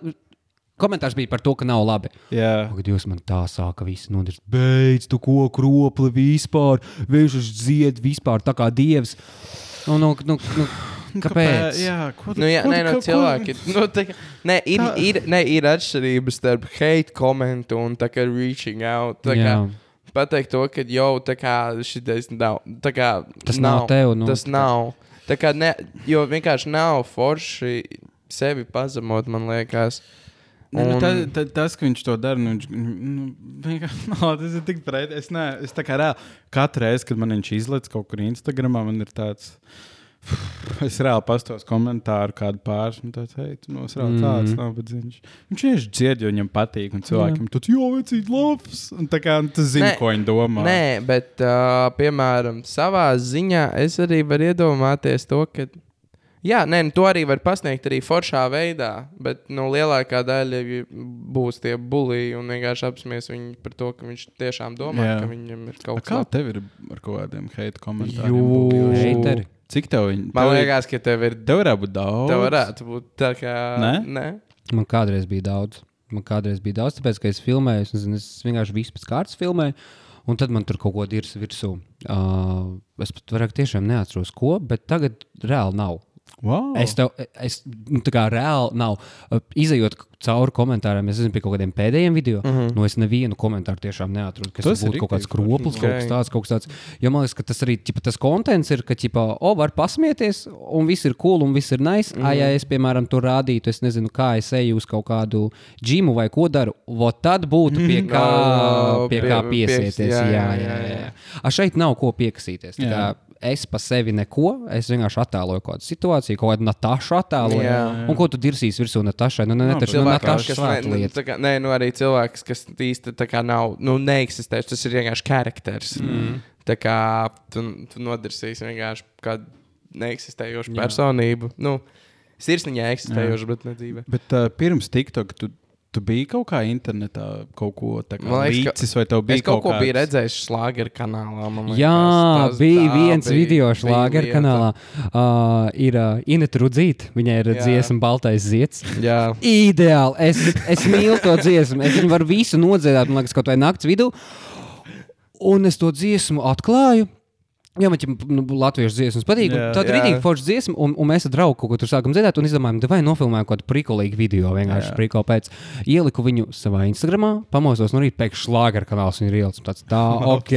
komentārs bija par to, ka nav labi. Jā. Kad jūs man tā sāka, viss nodarīt, beidz tu ko kropli vispār, viņš zied vispār tā kā dievs. Nu, nu, nu, nu, kāpēc? Jā, ko tu Nu, jā, ko nē, no ko- cilvēki. Nu, tā, nē, ir, Tā- ir, nē, ir atšķirības starp hate komentu un tā kā reaching out. Tā kā, Jā. pateikt to, ka jau tā kā šis nav. Tā kā, Tas nav tev, nu, tas nav. Tā kā ne, jo vienkārši nav forši sevi pazemot, man liekas. Nē, nu, Un- tas, tas, tas, ka viņš to dara, nu, viņš nu, vienkārši [laughs] nav. Tas ir tik pretī. Es, ne, es tā kā reāli katru reizi, kad man viņš izlaiž kaut kur Instagramā, man ir tāds. [sighs] Es reāli pastos komentāru, kādu pāris tāds, hei, tu no reāli tāds Mm. nav. Bet viņš viņš vienkārši dzied, jo viņam patīk. Un cilvēkiem tur jau vecīt labs. Un tā kā nu, tas zina, ko viņi domā. Nē, bet, uh, piemēram, savā ziņā es arī varu iedomāties to, ka. Jā, nē, nu, to arī var pasniegt arī foršā veidā, bet nu, lielākā daļa būs tie bulīgi un vienkārši apsmies viņu par to, ka viņš tiešām domā, Jā. ka viņam ir kaut kas Kā labs. tev ir ar kaut kādiem hate komentāriem? Jū. Cik tev viņi? Man tev ir- liekas, ka tev ir. Tev varētu būt daudz. Tev varētu būt tā kā. Nē? Nē? Man kādreiz bija daudz. Man kādreiz bija daudz, tāpēc, ka es filmēju, es, nezinu, es vienkārši visu pēc kārtas filmēju. Un tad man tur kaut ko dirza virsū. Uh, es pat vairāk tiešām neatceros, ko, bet tagad reāli nav. Wow. Es tev, es, nu, tā kā reāli nav. Izejot cauri komentāriem, es zinu, pie kaut kādiem pēdējiem video, mm -hmm. no es nevienu komentāru tiešām neatradu, kas Tas ir būtu kaut kāds kroplis, forši. kaut kas tāds, kaut kas tāds. Jo man liekas, ka tas arī ķipa, tas kontents ir, ka, ķipa, o, var pasmieties, un viss ir cool, un viss ir nice. Mm -hmm. Ai, ja es, piemēram, tur rādītu, es nezinu, kā es eju uz kaut kādu džimu vai ko daru, vot tad būtu pie [laughs] kā, No, pie pie- kā pies- piesieties. jā, Jā, jā, jā, jā, jā. jā. A, šeit nav ko piekasīties. Jā. Es pa sevi neko, es vienkārši attēloju kaut kādu situāciju, kaut kādu Natāšu attēloju. Jā. Un ko tu dirsīsi virsū Natāšai? Nu, ne, ne, Nu, taču, nu, Natāša kas ne, nu, kā, nē, nu arī cilvēks, kas īsti tā kā nav, nu, neeksistējuši. Tas ir vienkārši charakters. Mm. Tā kā tu, tu nodarsīsi vienkārši kādu neeksistējošu Jā. personību. Nu, sirsniņā eksistējošu, bet ne dzīvē. Bet uh, pirms TikTok tu, tu biji kaut kā internetā, kaut ko tādu līdzis, vai tev bija Es kaut ko kāds- biju redzējis šlāgeru kanālā. man liekas. Jā, Tas- bija tā viens bija- video šlāgeru kanālā. Uh, ir uh, Inês Rudzīte, viņai ir Jā. dziesma Baltais zieds. Jā, Ideāli. Es, es mīlu to dziesmu. Es viņu varu visu nodziedāt, man liekas, kaut vai naktas vidū. Un es to dziesmu atklāju. Jā, man viņa nu, latviešu dziesmas patīk. Jā. Tad Jā. rītīgi forša dziesma, un, un mēs ar draugu kaut ko tur sākam dzirdēt, un izdomājām, vai nofilmējam kaut kādu prikolīgu video. Vienkārši prikolu pēc. Ieliku viņu savā Instagramā, pamosos no rīta, pēkšņi šlāgera kanāls un ir. Tāds tā, [laughs] ok.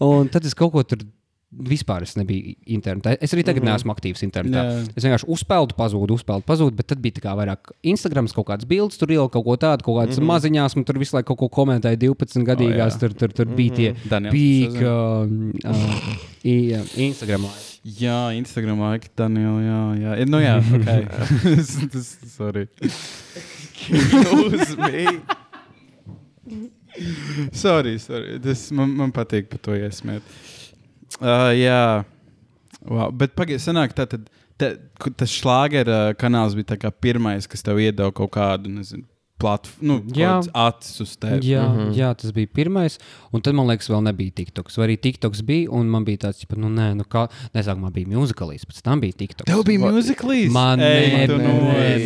Un tad es kaut ko tur. Vispār es nebiju internetā. Es arī tagad mm -hmm. neesmu aktīvs internetā. Jā. Es vienkārši uzspēldu, pazudu, uzspēldu, pazudu, bet tad bija tā kā vairāk Instagram, kaut kādas bildes, tur ielika kaut ko tādu, kaut kādas mm -hmm. maziņās, un tur visu laiku kaut ko komentēja 12 gadīgās. jā. tur, tur, tur bija tie Daniels, pīk, es uh, uh, uh, Instagram. Jā, Instagram laika, Daniel, jā, jā. Ir, Nu jā, [laughs] ok. Tas, [laughs] sorry. uz mīlu. [laughs] Sorry, sorry. Tas man, man patīk par to iesmēt. Uh, jā, wow. bet pagaidiet, tā tad. Tas šlāgera kanāls bija pirmais, kas tev iedeva kaut kādu, nezinu, platformu, nu, Jā. acis uz tevi. Jā, mm. -hmm. jā, tas bija pirmais. Un tad man liekas, vēl nebija TikToks. Vai arī TikToks bija, un man bija tāds, ka, nu, nē, nu, kā, nesākumā bija mūzikalīs, pēc tam bija TikToks. Tev bija mūziklīs. Man Ej, nē, nē,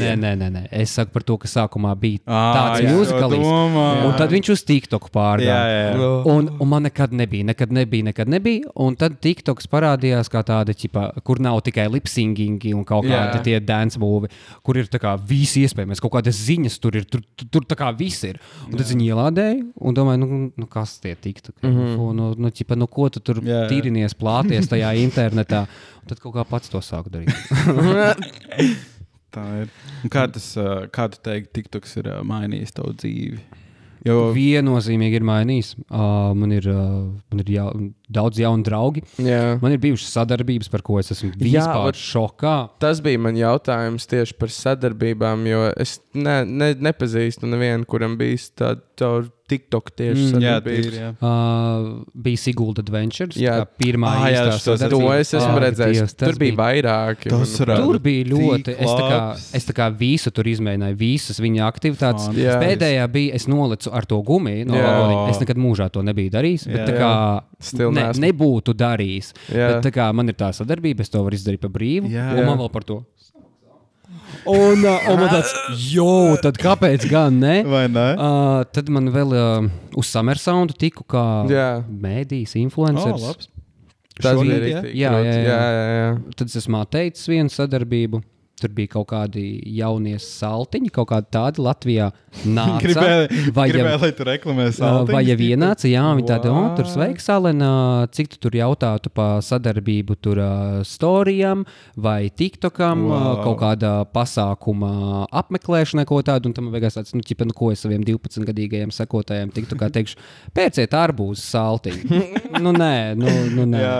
nē, nē, nē, nē. Es saku par to, ka sākumā bija tāds domāju. Un tad viņš uz TikToku Jā, pārgāja. jā, jā. Un, un man nekad nebija, nekad nebija, nekad nebija. Un tad TikToks parādījās kā tāda, ķipa, kur nav tikai lipsingi un kaut Jā. kādi tie dance mūvi, kur ir tā kā visi iespējamais, kaut kādas ziņas tur ir, tur, tur, tur tā kā viss ir. Un tad viņi ielādēja un domāja, nu, nu kas tie TikToki? Mm -hmm. nu, nu, ķipa, nu, ko tu tur Jā, jā. tīrinies, plāties tajā [laughs] internetā? Un tad kaut kā pats to sāku darīt. [laughs] Tā ir. Un kā tas, kā tu teiksi, TikToks ir mainījis tavu dzīvi? Jo, Viennozīmīgi ir mainījis. Uh, man ir, uh, man ir jau, daudz jaunu draugu. Jā. Man ir bijušas sadarbības, par ko es esmu Jā, vispār vat- šokā. Tas bija mans jautājums tieši par sadarbībām, jo es ne, ne, nepazīstu nevienu, kuram bijis tāda tā TikTok tieši Mm, jā, sadarbība. tīri, jā. Uh, bija Sigulda Adventures. Jā. Pirmā Ah, jā, to es esmu redzējis. Tur bija vairāki. Tur bija ļoti. Es tā, kā, es tā kā visu tur izmēģināju, visas viņa aktivitātes. Jā. Pēdējā bija, es nolicu ar to gumiju. No, es nekad mūžā to nebiju darījis. Bet, Jā. tā kā, ne, nebūtu darījis. Bet, tā kā man ir tā sadarbība, es to varu izdarīt par brīvu. Jā. Un man vēl par to. Un, uh, un man tāds, jo, tad kāpēc gan ne? Vai ne? Uh, tad man vēl uh, uz Summer Soundu tiku kā Jā. mēdījis, Oh, influenceris. labs. Tas bija rīktīgi. Jā, jā, jā. jā, jā, jā. Tad es esmu atteicis vienu sadarbību. Tur bija kaut kādi jaunie saltiņi, kaut kādi tādi Latvijā. Nāca, Gribēju, vai jau- gribēju, lai tu reklamē savu. Vai jau ienāca, jā, viņi tādi, o, What? tur sveiks, Alena, cik tu tur jautātu par sadarbību tur uh, storijam vai tiktokam, wow. Wow. uh, kaut kāda pasākuma apmeklēšanai, ko tādu, un tam beigās tāds, nu, ķipa, nu, ko es saviem 12-gadīgajiem sekotājiem tiktokā teikšu, pērciet arbūzu saltiņu. [laughs] nu, nē, nu, nu, nē. Jā.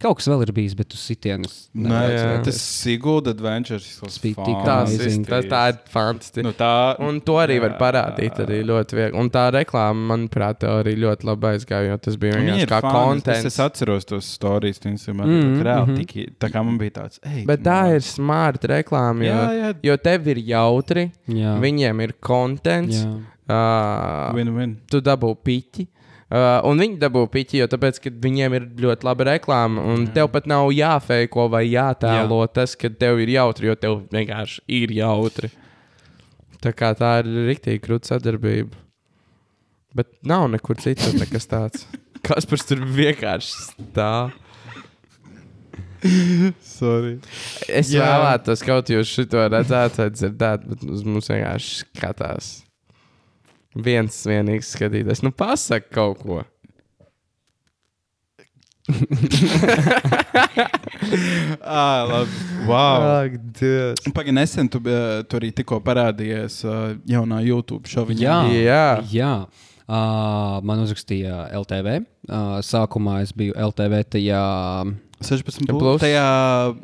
Kaut kas vēl ir bijis, bet uz sitienas. Nē, jā. tas Sigulda Adventures. Tas bija tik Tas, ir- tas tā ir fantastiski. Nu, tā, Un to arī var Jā. parādīt arī ļoti viegli. Un tā reklāma, manuprāt, arī ļoti labi aizgāja, jo tas bija vienkārši kā konteksts. Es, es atceros tos stāstus, Instagram. Mm, Mm, reāli, mhm. tiki, tā kā man bija tāds, ej, Bet tā ir smarta reklāma, jo, Jā, jā. jo tev ir jautri, Jā. viņiem ir kontents, Jā. uh, Win-win. tu dabū piķi. Uh, un viņi dabū piķi, jo tāpēc, viņiem ir ļoti laba reklāma. Un tev pat nav jāfeiko vai jātēlo Jā. tas, ka tev ir jautri, jo tev vienkārši ir jautri. Tā kā tā ir rīktīgi krūta sadarbība. Bet nav nekur citur nekas tāds. [laughs] Kas par tur vienkārši stāv? Sorry. Es Jā. Vēlētos kaut jūs šo redzēt, dzirdēt, bet uz mums vienkārši skatās. Viens vienīgs skatītājs. Nu, pasak kaut ko. [laughs] Ah, labi. Wow. Ak. Pagaidām, nesen tu, uh, tu arī tikko parādījies uh, jaunā YouTube šovā. Jā, Jā. jā. Uh, man uzrakstīja LTV. Uh, sākumā es biju LTV tajā 16 Plus. plus. Tajā,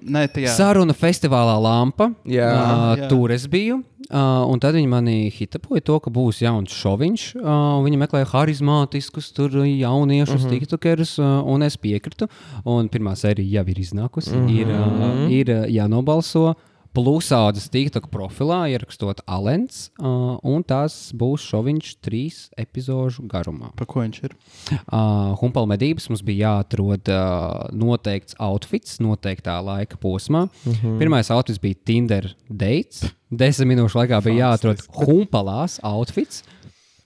ne, tajā. saruna festivālā Lampa. Jā. uh, Jā. tur es biju. Uh, un tad viņi mani hitapoja to, ka būs jauns šoviņš. Uh, viņi meklēja harizmātiskus, tur jauniešus, mm -hmm. tiktokerus, uh, un es piekrītu. Un pirmā sērija jau ir iznākusi. Mm -hmm. Ir, uh, ir uh, plusaudzes TikTok profilā, ierakstot Alens, uh, un tās būs šoviņš trīs epizožu garumā. Pa ko viņš ir? Uh, Humpala medības mums bija jāatrod uh, noteikts outfits noteiktā laika posmā. Uh -huh. Pirmais outfits bija Tinder dates. Desmit minūšu laikā bija jāatrod humpalās outfits.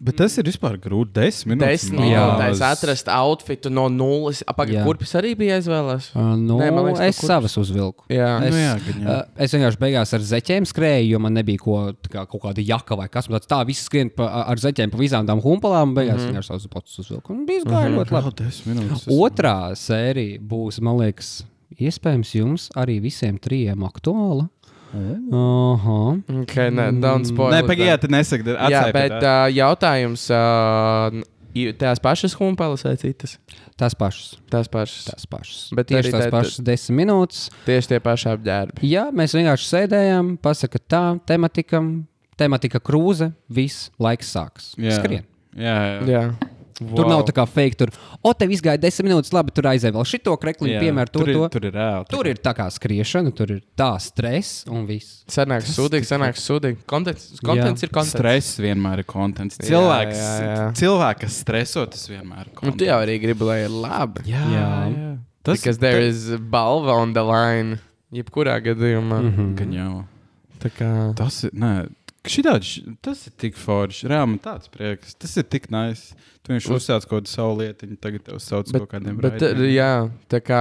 Bet tas ir vispār grūti. Desmit minūtes. Desmit minūtēs atrast outfitu no nulles. Jā. Pagaidām, kurpes arī bija jāizvēlās? Uh, nu, Nē, man liekas, es savas uzvilku. Jā. es, Nu jā, gan jā. uh, es vienkārši beigās ar zeķiem skrēju, jo man nebija ko, tā kā, kaut kāda jaka vai kas tāds. Tā viss skrien pa, ar zeķiem pa visām tām humpalām, un beigās mm -hmm. vienkārši savus botus uzvilku. Un bija gāja ļoti labi. Minūtes. Otrā sērija būs, man liekas, iespējams jums arī visiem trijiem aktuāla. Aha. Okay, nē, don't spoil. Nē, pagaidiet, nesaka. Jā, bet uh, jautājums. Uh, tās pašas humpalas vai citas? Tās pašas. Tās pašas. Tās pašas. Bet tieši tās tā- pašas desmit minūtes. Tieši tie paši apģērbi. Jā, mēs vienkārši sēdējām, pasakā tā, tematika, tematika krūze, viss laiks sāks. Jā. Skrien. Jā, jā. Jā. Tur nav tā kā fake. Tur, o, tev izgāja desmit minūtes, labi, tur aizēja vēl šito krekliņu, Jā, piemēram, to, tur, ir, to. tur ir reāli. Tur ir tā kā skriešana, tur ir tā stress un viss. Sanāks sūdīgi, sanāks sūdīgi. Kontents, kontents ir kontents. Stress vienmēr ir kontents. Jā, Cilvēks, jā, jā. cilvēks kas streso, tas vienmēr ir Nu, kontents. tu jau arī gribi, lai ir labi. jā, Jā. jā. Tas Because there is balva on the line. Jebkurā gadījumā. Mm -hmm. Gan jau. Tā kā. Tas ir. Nē. Šitāds, tas ir tik forši. Reāli man tāds prieks. Tas ir tik nice. Tu viņš uzsāc kaut kādu savu lietiņu, tagad tev sauc Bet, kaut kādiem bet, uh, raidījumiem. jā, tā kā.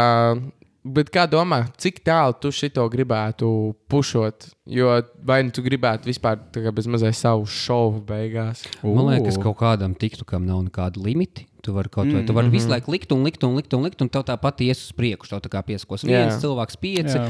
Bet kā domā, cik tālu tu šito gribētu pušot? Jo vai nu tu gribētu vispār tā kā bez mazai savu šovu beigās? Man liekas, kaut kādam tiktu, kam nav nekāda limita. Tu vari kaut vai, tu vari visu laiku likt un likt un likt un likt, un tev tāpat ies uz priekšu. Tev tā kā pieskos viens Jā. cilvēks, pieci. Jā.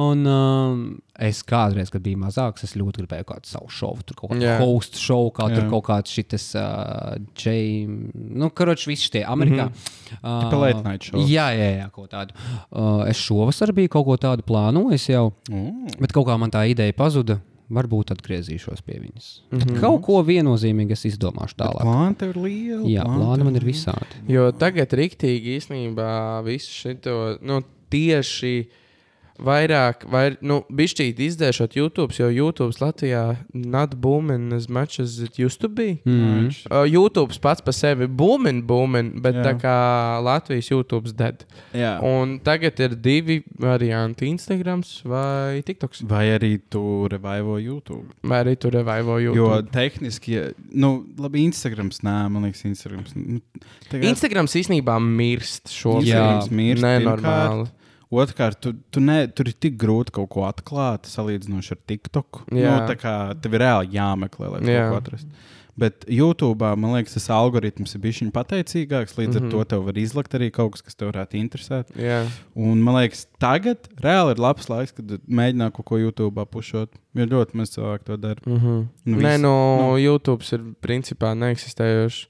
Un um, es kādreiz, kad biju mazāks, es ļoti gribēju kādu savu šovu. Tur kaut kādu Jā. host šovu, kā tur Jā. kaut kāds šis uh, James, nu, karoči, visi šie Amerikā. Mm -hmm. Tipa late night show. Jā, jā, jā, kaut tādu. Uh, es šovasar biju kaut ko tādu plānojis jau. Ū. Bet kaut kā man tā ideja pazuda. Varbūt atgriezīšos pie viņas. Mm. -hmm. Kaut ko viennozīmīgi es izdomāšu tālāk. Plāni tev ir liela. Jā, plāni man ir visādi. Jo tagad rīktīgi īstenībā visu šo nu, tieši vairāk, vai, nu, bišķīt izdēšot YouTube, jo YouTube Latvijā not booming as much as it used to be. Mm. Uh, YouTube pats par sevi booming, booming, bet Jā. Jā. tā kā Latvijas YouTube dead. Jā. Un tagad ir divi varianti - Instagram vai TikToks. Vai arī tu revaivo YouTube? Vai arī tur revaivo YouTube. Jo tehniski, ja- nu, labi, Instagrams, nē, man liekas, Instagrams. Nu, tagad- Instagrams īstenībā mirst šo Instagrams mirst, Nenormāli. Otrkārt, tu, tu ne, tur ir tik grūti kaut ko atklāt, salīdzinoši ar TikTok. Nu, Jā. tā kā tev ir reāli jāmeklē, lai Jā. to atrastu. Bet YouTube, man liekas, tas algoritms ir bijis pateicīgāks. Līdz mm -hmm. ar to tev var izlakt arī kaut kas, kas tev varētu interesēt. Jā. Un man liekas, tagad reāli ir labs laiks, kad mēģināt kaut ko YouTube pušot. Jo ļoti maz cilvēku to dara. Mm -hmm. Nu, Nē, viss- nu, nu. nu, YouTube ir principā neeksistējošs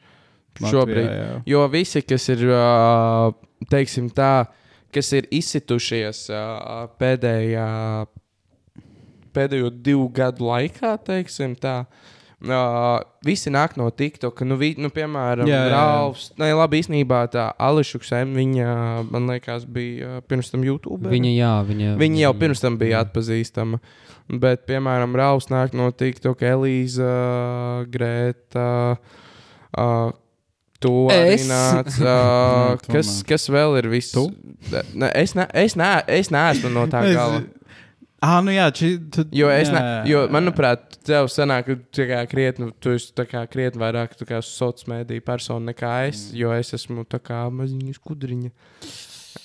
šobrīd. jā. Jo visi, kas ir, teiksim tā, kas ir izsitušies ā, pēdējā, pēdējo divu gadu laikā, teiksim tā. Uh, visi nāk no TikTok. Nu, vi, nu, piemēram, Jā, jā, jā. Rāvs. Nē, labi, īstenībā tā Ališuksēm, viņa, man liekas, bija pirms tam YouTube. Viņa, jā, viņa, Viņa jau pirms tam bija atpazīstama. Bet, piemēram, Rauls nāk no TikTok, Elīza, Grēta. Uh, Tu arī Es? nāc. Uh, [laughs] kas, kas vēl ir viss? Ne, es, ne, es, ne, es neesmu no tā [laughs] gala. Ah, nu jā, či, tu, Jo, es ne, jā, jo manuprāt, tev sanāk, ka tu kā krietni, tu esi tā kā krietni vairāk sociālā mēdīja persona nekā es, Mm. jo es esmu tā kā maziņa skudriņa.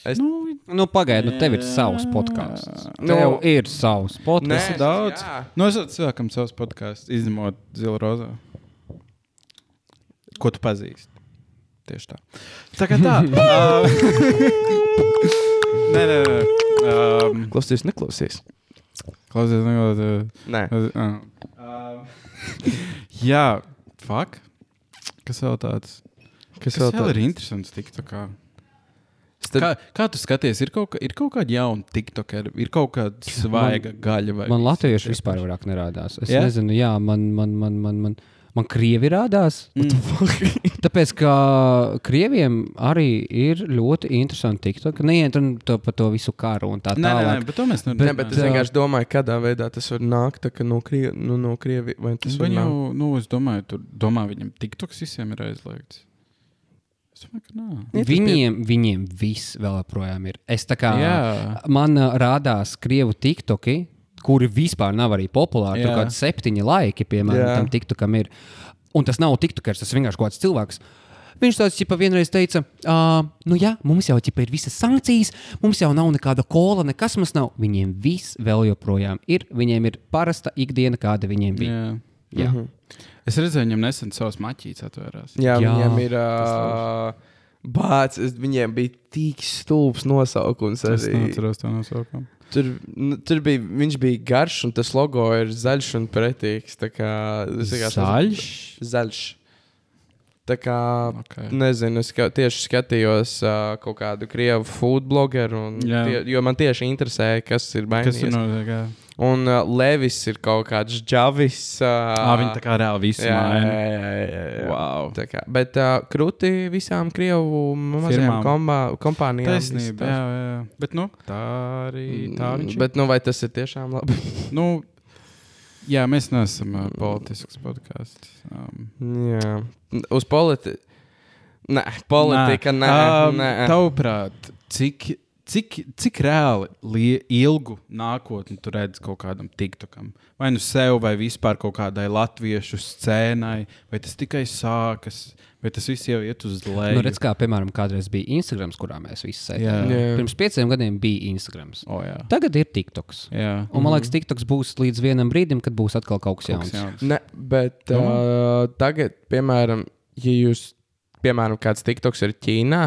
Es, Nu, Nu, pagaidi, nu, tev ir savs podkāsts. Nu, Tev ir savs podkāsts. ir daudz. jā. Nu, es cilvēkam savus podkāstus, izņemot Zilu Rozā. Ko tu pazīsti? Tieši tā. Tā kā tā. uh, [laughs] nē, nē, nē. Um, Klausies, neklausies. Klausies, neklausies. Nē. Uh, jā, fuck. Kas vēl tāds? Kas, Kas vēl tāds? ir interesants? TikTokā? Tad- Kā, kā tu skaties, ir kaut, kā, ir kaut kāda jauna TikTokera, ir kaut kāda svaiga gaļa vai Man latvieši vispār vairāk nerādās. Es yeah? nezinu, jā, man, man, man, man, man Man krievi rādās. [laughs] Tāpēc, ka krieviem arī ir ļoti interesanti TikTok. Neiet un to par to visu karu un tā Nē, nē, nē, tālāk. bet to mēs Nē, nedarām. bet es vienkārši domāju, kādā veidā tas var nākt tā, ka no, Krievi, nu, no Krievi, vai tas var Viņu, nākt. nu, es domāju, tur domā, viņam TikToks visiem ir aizliegts. Es domāju, nē. Viņiem, viņiem viss vēl joprojām ir. Es tā kā Jā. man rādās krievu tiktoki, kuri vispār nav arī populāri. Tur Jā. kaut kādi septiņi laiki, piemēram, Jā. tam tiktokam ir. Un tas nav tiktokers, tas vienkārši kaut kāds cilvēks. Viņš tāds ķipa vienreiz teica, uh, nu jā, mums jau ķipa, ir visas sankcijas, mums jau nav nekāda kola, nekas mums nav. Viņiem viss vēl joprojām ir. Viņiem ir parasta ikdiena, kāda viņiem bija. Jā. Jā. Mhm. Es redzēju, viņam nesen savs maķīts atvērās. Jā, Jā, viņiem ir. Uh, Bācis, es- viņiem bija tik stulbs nosaukums. Es Arī. neatceros to nosaukumu. Tur, nu, tur bija, viņš bija garš, un tas logo ir zaļš un pretīgs. tā kā es vienkārši- Zaļš? Zaļš. Tā kā, Okay. nezinu, es ka, tieši skatījos uh, kaut kādu krievu food blogeru, tie, jo man tieši interesēja, kas ir Kas tur mainījies. notiek? jā? Un uh, Levis ir kaut kāds džavis. Uh, Ā, viņi tā kā reāli visu jā, maina. jā, jā, jā, jā. Wow. Tā kā, bet uh, krūti visām krievu mazajām kompa, kompānijām. Taisnība, jā, jā. Bet, nu, tā arī tā viņš ir. Bet, nu, vai tas ir tiešām labi? Nu, jā, mēs neesam uh, politisks podkāsts. Um, jā, uz politiku. Nē, politika, nē, Um, nē. Tavuprāt, cik, cik, cik reāli ilgu nākotni tu redzi kaut kādam TikTokam? Vai nu sev, vai vispār kaut kādai latviešu scēnai, vai tas tikai sākas, vai tas viss jau iet uz leju? Nu, redz, kā, piemēram, kādreiz bija Instagram, kurā mēs visi sēdējām. Jā. Pirms pieciem gadiem bija Instagram. O, jā. Tagad ir TikToks. jā. Un man liekas, TikToks būs līdz vienam brīdim, kad būs atkal kaut kas Kaut kas jauns. jauns. Ne, bet Domā? uh, tagad, piemēram, ja jūs, piemēram, kāds TikToks ir Ķīnā,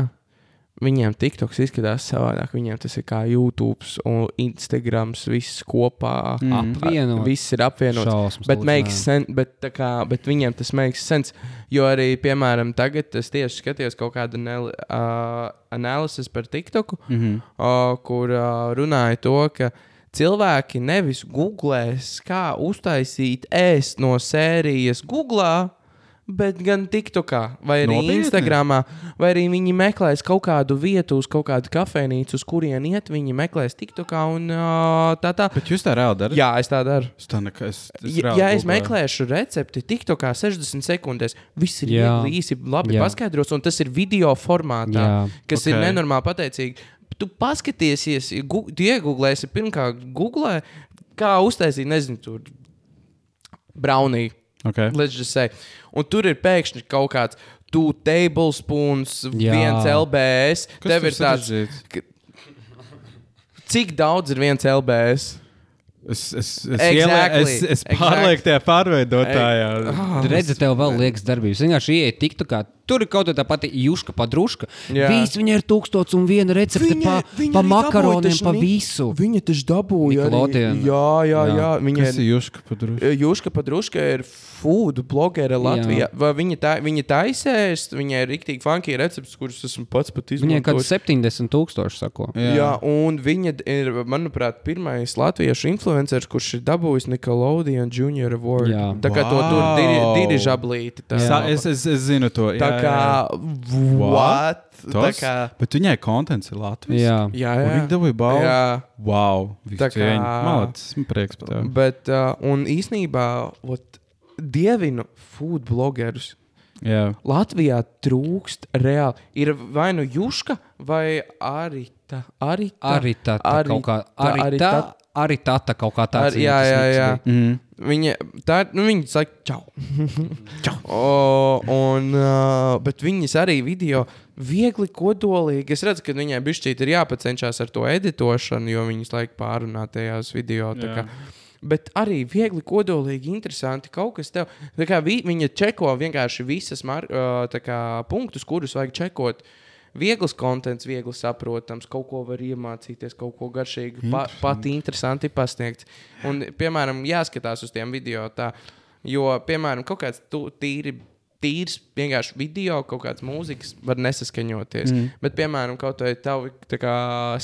viņiem TikToks izskatās savādāk. Viņiem tas ir kā YouTube un Instagram, viss kopā. Mm. Apvienot. Viss ir apvienots. Šausmas, Bet, lūdzu, sen, bet, tā kā, bet viņiem tas makes sense. Jo arī, piemēram, tagad es tieši skatījos kaut kādu anal uh, analīzi par TikToku, Mm -hmm. uh, kur uh, runāja to, ka cilvēki nevis googlēs, kā uztaisīt ēst no sērijas Google. Bet gan TikTokā, vai arī Nopietni? Instagramā, vai arī viņi meklēs kaut kādu vietu, uz kaut kādu kafejnīcu, uz kurien iet. Viņi meklēs TikTokā un uh, tā tā. Bet jūs tā reāli darat? Jā, es tā daru. Es tā nekā, es, es Ja, ja es meklēšu recepti TikTokā 60 sekundēs, viss ir viegli, īsi, labi Jā. paskaidrots, un tas ir video formātā, Jā. kas Ok. ir nenormāli pateicīgi. Tu paskatīsies, gu- tu iegūlēsi pirmkārt Google, kā uztaisīt, nezinu, tur braunī. Okay. Let's just say. Un tur ir pēkšņi kaut kāds two tablespoons, Jā. viens LBS. Kas Tev ir tāds, sarežģīts? cik daudz ir viens LBS? Es, es, es, Exactly. ielē- es, es Exactly. pārlieku tajā pārveidotājā. Ah, Redzi, tev vēl liekas darbības. Vienkārši ieiet TikTokā. Tur ir kaut kāda tā pati juška, padruška. Visi viņai ir tūkstots un viena recepte pa, pa arī makaroniem, dabūja taču pa visu. Viņa taču dabūja. arī-. Jā, jā, jā. Jā. Viņa Kas ir Juška padruši? Juška Padruška ir food blogere Latvijā. Vai viņa, tā, viņa taisēs, viņai ir rīktīgi funky recepts, kurus esmu pats pat Viņai kaut izmantojis. kāds 70 tūkstoši sako. Jā. jā, un viņa ir, manuprāt, pirmais latviešu influenceris, kurš ir dabūjis Nickelodeon Junior Award. Jā. Tā kā to tur Wow. diri, dirižablīti. Tā, es, es, es zinu to. tā jā, kā, jā. what? Tā Tas, kā, Bet viņai kontents ir Latvijas. Jā. jā, jā. Viņa dabūja balvu. jā. Wow. Tā Tā kā. Malacis, esmu prieks par tevi. Bet, uh, un īsnībā, ot, dievinu food blogerus. Jā. Latvijā trūkst reāli. Ir vai nu Juška, vai arī tā. Arī tā. Arī tā, Arī kaut kā. tā, Arī tā, arī tā, tā kaut kā tāda. Jā, jā, jā. Mhm. Viņa, tā, nu, viņa saka, čau. [laughs] čau. O, un, uh, bet viņas arī video viegli kodolīgi. Es redzu, ka viņai bišķīt ir jāpacenšas ar to editošanu, jo viņas laik pārunā tajās video. kā. Bet arī viegli, kodolīgi, interesanti. Kaut kas tev. Kā, vi, viņa čeko vienkārši visas mar, kā, punktus, kurus vajag čekot. Viegls kontents, viegli saprotams, kaut ko var iemācīties, kaut ko garšīgu, pa, pat interesanti pasniegt. Un, piemēram, jāskatās uz tiem video tā, jo, piemēram, kaut kāds tu, tīri tīrs vienkārši video, kaut kādas mūzikas var nesaskaņoties. Mm. Bet, piemēram, kaut vai tavi tā kā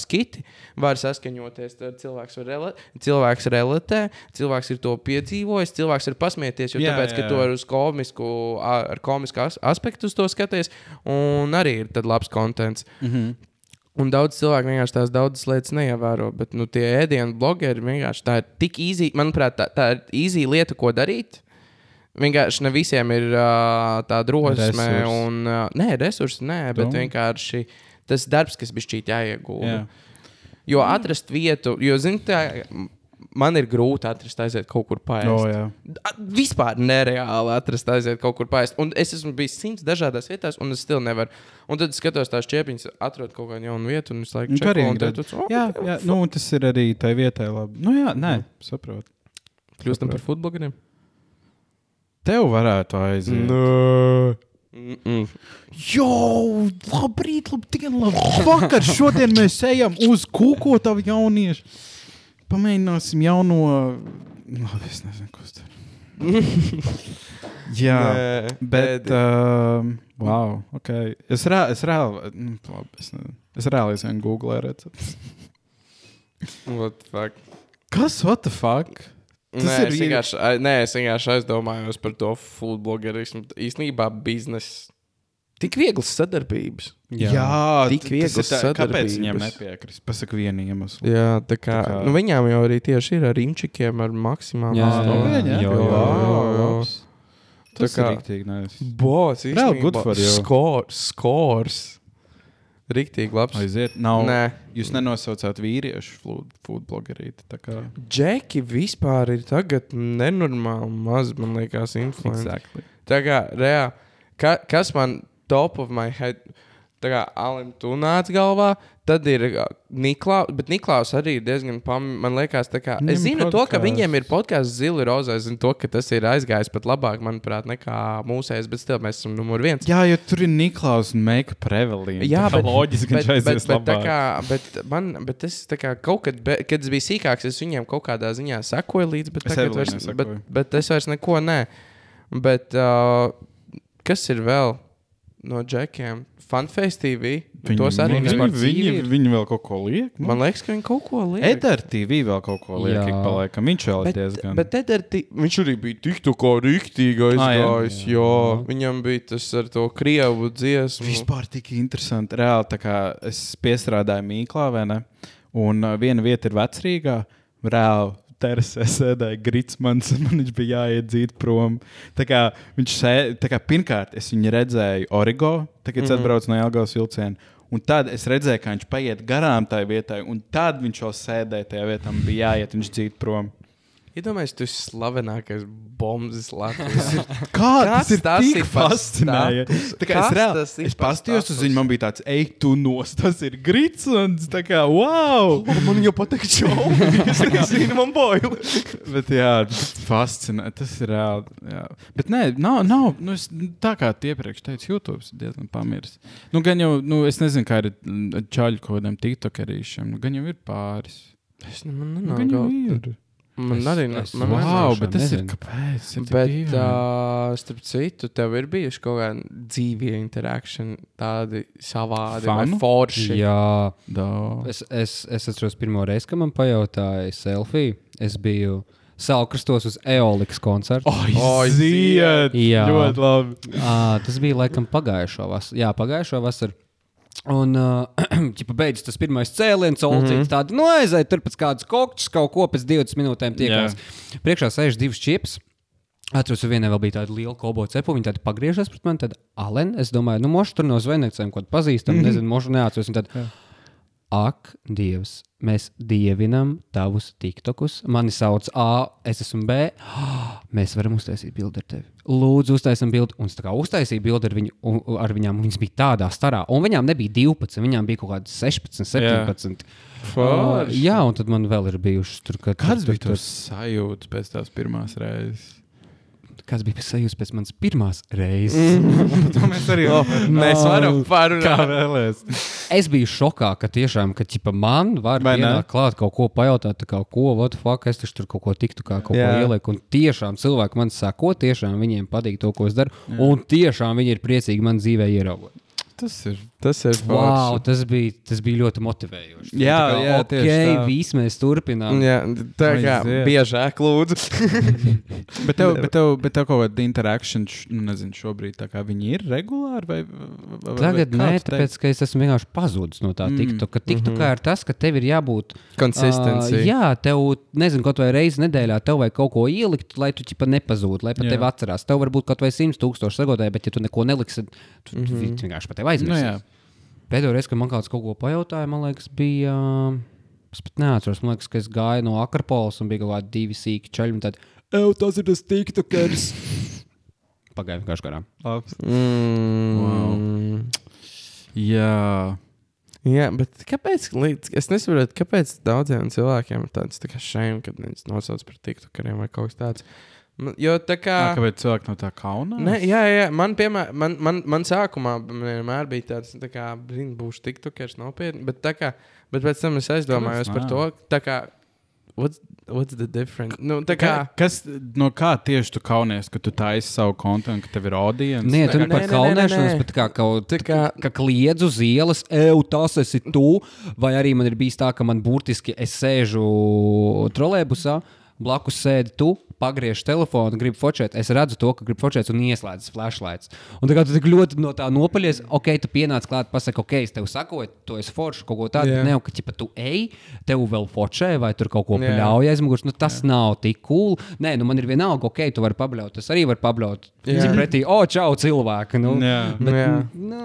skiti var saskaņoties. Tad cilvēks, var rela cilvēks relatē, cilvēks ir to piedzīvojis, cilvēks ir pasmieties, jo Jā, tāpēc, jā, ka jā. to ir uz komisku, ar komisku as aspektu to skaties, un arī ir labs kontents. Mm -hmm. Un daudz cilvēku vienkārši tās daudzas lietas neievēro. Bet nu, tie ēdienu blogeri vienkārši tā ir tik īsi. Manuprāt, tā, tā ir īsi lieta, ko darīt. Vienkārši ne visiem ir uh, tā drosme Resursi. un uh, nē, resursi, nē, bet Domā? vienkārši tas darbs, kas bija šķiet jāiegūda. Jā. Jo atrast vietu, jo, zini, tā, man ir grūti atrast, aiziet kaut kur paēst. O, jā. Vispār nereāli atrast, aiziet kaut kur paēst. Un es esmu bijis simts dažādās vietās, un es still nevaru. Un tad skatos tās čiepiņas, atradu kaut kādu jaunu vietu, un es laiku Nu, redz. tu- oh, Jā, jā, nu, tas ir arī tai vietai labi. Nu, jā, nē, saprotu. Kļūstam par futboliem. Tev varētu aiziet. Nē. Mm -mm. Jo, labrīt, labdien, labi. Vakar šodien mēs ejam uz kūkotavu jauniešu. Pamēģināsim jauno. Labi, es nezinu, kas tur ir. Jā, Nē, bet. ēdi. Uh, wow, ok. Es, rā, es reāli. Nu, labi, es, nezinu. es reāli esmu Google recepts. What the fuck? Kas, what the fuck? Tas nē, ir es vien- vienkārši, nē, es vienkārši aizdomājos par to futbolerismu. Īstenībā biznesa. Tik vieglas sadarbības. Jā, jā tik vieglas tā- Kāpēc viņam sadarbības. nepiekrist? Pasaka vienu iemeslu. Jā, tā kā, Tā kā- Nu, viņām jau arī tieši ir ar imčikiem, ar maksimālu. Tas Tā kā- ir rīktīgi. Nice. Bots, Real good for you. Skors, skors. Riktīgi labs. Aiziet, nav. Nē, Jūs nenosaucāt vīriešu foodblogerīti. tā kā- Džeki vispār ir tagad nenormāli maz, man liekas, influencer. Exactly. Tā kā, reāli, ka, kas man top of my head, tā kā Alim tu nāc galvā, tad ir Niklaus, bet Niklaus arī ir diezgan pam, man liekas, kā, es Viņam zinu to, ka viņiem ir podkāsts Zili Rozā, es zinu to, ka tas ir aizgājis pat labāk, manuprāt, nekā mūsējais, bet still mēs esam numur viens. Jā, jo tur ir Niklaus un Meika Prevelīna. Jā, bet, loģiski bet, viņš bet, aizies bet, tā labāk. kā, bet, man, bet es kā kaut kad, be, kad es biju sīkāks, es viņiem kaut kādā ziņā sekoju līdzi, bet, Es tagad vairs, bet, sekoju. bet es vairs neko nē. Bet uh, kas ir vēl no džekiem? Funface TV. Viņi, Tos arī viņi, viņi, viņi, viņi vēl kaut ko liek. Man liekas, ka viņi kaut ko liek. Edgars TV vēl kaut ko liek. Jā. ik pa laikam. Viņš vēl ir Bet, diezgan. bet Edgars, viņš arī bija tik tā kā rīktīgi Ah, jā. aizgājis. jā, jā. Viņam bija tas ar to krievu dziesmu. Vispār tik interesanti. Reāli, tā kā es piestrādāju Mīklā, vai ne? Un uh, viena vieta ir vecrīgā. Reāli. Terasē sēdēja Gritsmans, un [laughs] man viņš bija jāiedzīt prom. Tā kā viņš sēdēja, pirmkārt, es viņu redzēju Origo, tagad mm. -hmm. atbraucu no Jālgavas vilciena. Un tad es redzēju, kā viņš paiet garām tai vietai, un tad viņš jau sēdēja tajā vietā, bija jāiet viņš dzīt prom. Iedomājieties, tu esi slavenākais bombas Latvijas. Kā Kāds tas ir tas tik fascinējoši? Tā kā es reāli, tas ir es pastījos uz viņu, man bija tāds, ej, tu nos, tas ir Gritsons, tā kā, wow! [laughs] man jau patīk šo [laughs] zinu, man bail. [laughs] Bet jā, fascinē, tas ir reāli. Jā. Bet nē, nav, nav nu, es, tā kā tie iepriekš teicu, YouTube ir diezgan pamirs. Nu, gan jau, nu, es nezinu, kā ir čaļu kaut kādiem tiktokerīšiem, nu, gan jau ir pāris. Es nu, man Nu, gan jau ir. Man Es- arī es- man Wow, bet tas ir nezinu. kāpēc? Tas ir Bet, dīvaini. uh, starp citu, tev ir bijuši kaut kādi dzīvie interakciji, tādi savādi Fanu? vai forši. Jā, Da. es, es, es atceros pirmo reizi, kad man pajautāja selfiju. Es biju Salkrastos uz Eolikas koncertu. Oi, Oi, ziet! Jā. Ļoti labi. À, tas bija laikam pagājušo vasaru. Jā, pagājušo vasaru. Un, uh, [clears throat] ja beidzas tas pirmais cēliens, olcīts, mm -hmm. tāda, nu, aiziet tur pēc kādas koktas, kaut ko pēc 20 minūtēm tiekās. Priekšā sēž divas čips. Atceros, ka vienai vēl bija tāda liela kobo cepa. Viņa tāda pagriežas pret mani, tad Alen, es domāju, nu, mošu tur no zvejniecēm, ko pazīstam, mm -hmm. nezinu, mošu neatceros. Tad, Ak, Dievs, mēs dievinam tavus tiktokus. Mani sauc A, es esmu B. [gasps] Mēs varam uztaisīt bildi ar tevi. Lūdzu, uztaisām bildi. Un tā kā uztaisīju bildi ar, viņu, un, ar viņām. Viņas bija tādā starā. Un viņām nebija 12, viņām bija kaut kādas 16, 17. Uh, Forši. jā, un tad man vēl ir bijušas tur, kad Kāds tur, bija tas sajūta pēc tās pirmās reizes? Kāds bija sajūta pēc manas pirmās reizes? [laughs] To mēs arī Mēs varam parunāt. es biju šokā, ka tiešām, ka ķipa, man var pienākt klāt kaut ko pajautāt, tā kā, ko, what the fuck, es tur kaut ko tiktu, kā kaut Jā. ko ielieku. Un tiešām cilvēki man sako, tiešām viņiem patīk to, ko es daru. Un tiešām viņi ir priecīgi man dzīvē ieraugot. Tas ir. Tas ir Wow, tas bija, tas bija ļoti motivējoši. Jā, Tā kā, jā, ok, tieši tā. viss mēs turpinām. Jā, tā kā Aiziet. biežāk lūdzu. [laughs] Bet tev, bet tev, bet tev kaut kāda interakcija, nu, nezinu, šobrīd tā kā viņi ir regulāri vai, vai, vai Tagad vai nē, tāpēc, ka es esmu vienkārši pazudis no tā Mm. TikToka. TikTokā ir tas, ka tev ir jābūt Konsistencija. Uh, jā, tev, nezinu, kaut vai reizi nedēļā tev vajag kaut ko ielikt, lai tu pat nepazūd, lai pat Jā. tevi atcerās. Tev var būt kaut vai 100 tūkstoši sagotāji, bet ja tu neko neliksi, tad tu, tu mm -hmm. vienkārši par tevi Nu, aizmirsti. jā. Pēdējo reizi, kad man kāds kaut ko pajautāja, man liekas, bija. Es pat neatceros, man liekas, ka es gāju no Akarpolas un bija kaut kādi divi sīki ceļi. un Tad, Ew, tas ir tas TikTokers. [laughs] Pagāju vienkārši garām. Mm. Jā. Jā, bet kāpēc? Es nesaprotu, kāpēc daudziem cilvēkiem ir tāds tā šausmas, kad viņus nosauc par tiktokeriem vai kaut kas tāds. Man- Jo tā kā. Kā... Kāpēc cilvēki no tā kauna? Ne, jā, jā, man, piemēram, man, man, man sākumā vienmēr bija tāds, tā kā, zini, būšu tiktokers nopietni, bet, tā kā, bet pēc tam es aizdomājos par nē? to, tā kā, what's, what's the difference? Nu, tā kā, Kā, kas, no kā tieši tu kaunies, ka tu taisi savu kontu, ka tev ir audience? Nē, Nē, ir par nē, nē, kaunēšanos, nē. bet kā kaut tā kā, ka kliedz uz ielas, ej, tas esi tu. Vai arī man ir bijis tā, ka man burtiski es sēžu trolēbusā, blakus sēdi tu. Pagriež telefonu, gribu focēt. Es redzu to, ka gribu focēt, un ieslēdzu flashlights. Un tā kā tu tik ļoti no tā nopaļies, ok, tu pienāc klāt, pasaki, ok, es tev sakoju, tu esi foršs, kaut ko tādu. Yeah. Ne, ka ķipa, tu ej, tev vēl focē, vai tur kaut ko Jā. pļauj aizmugurē. Nu, tas yeah. nav tik cool. Nē, nu man ir vienalga, ok, tu vari pabļaut. Es arī varu pabļaut. Jā. Cik pretī, o, čau, cilvēki. Nu, Jā. Bet, Jā. nu,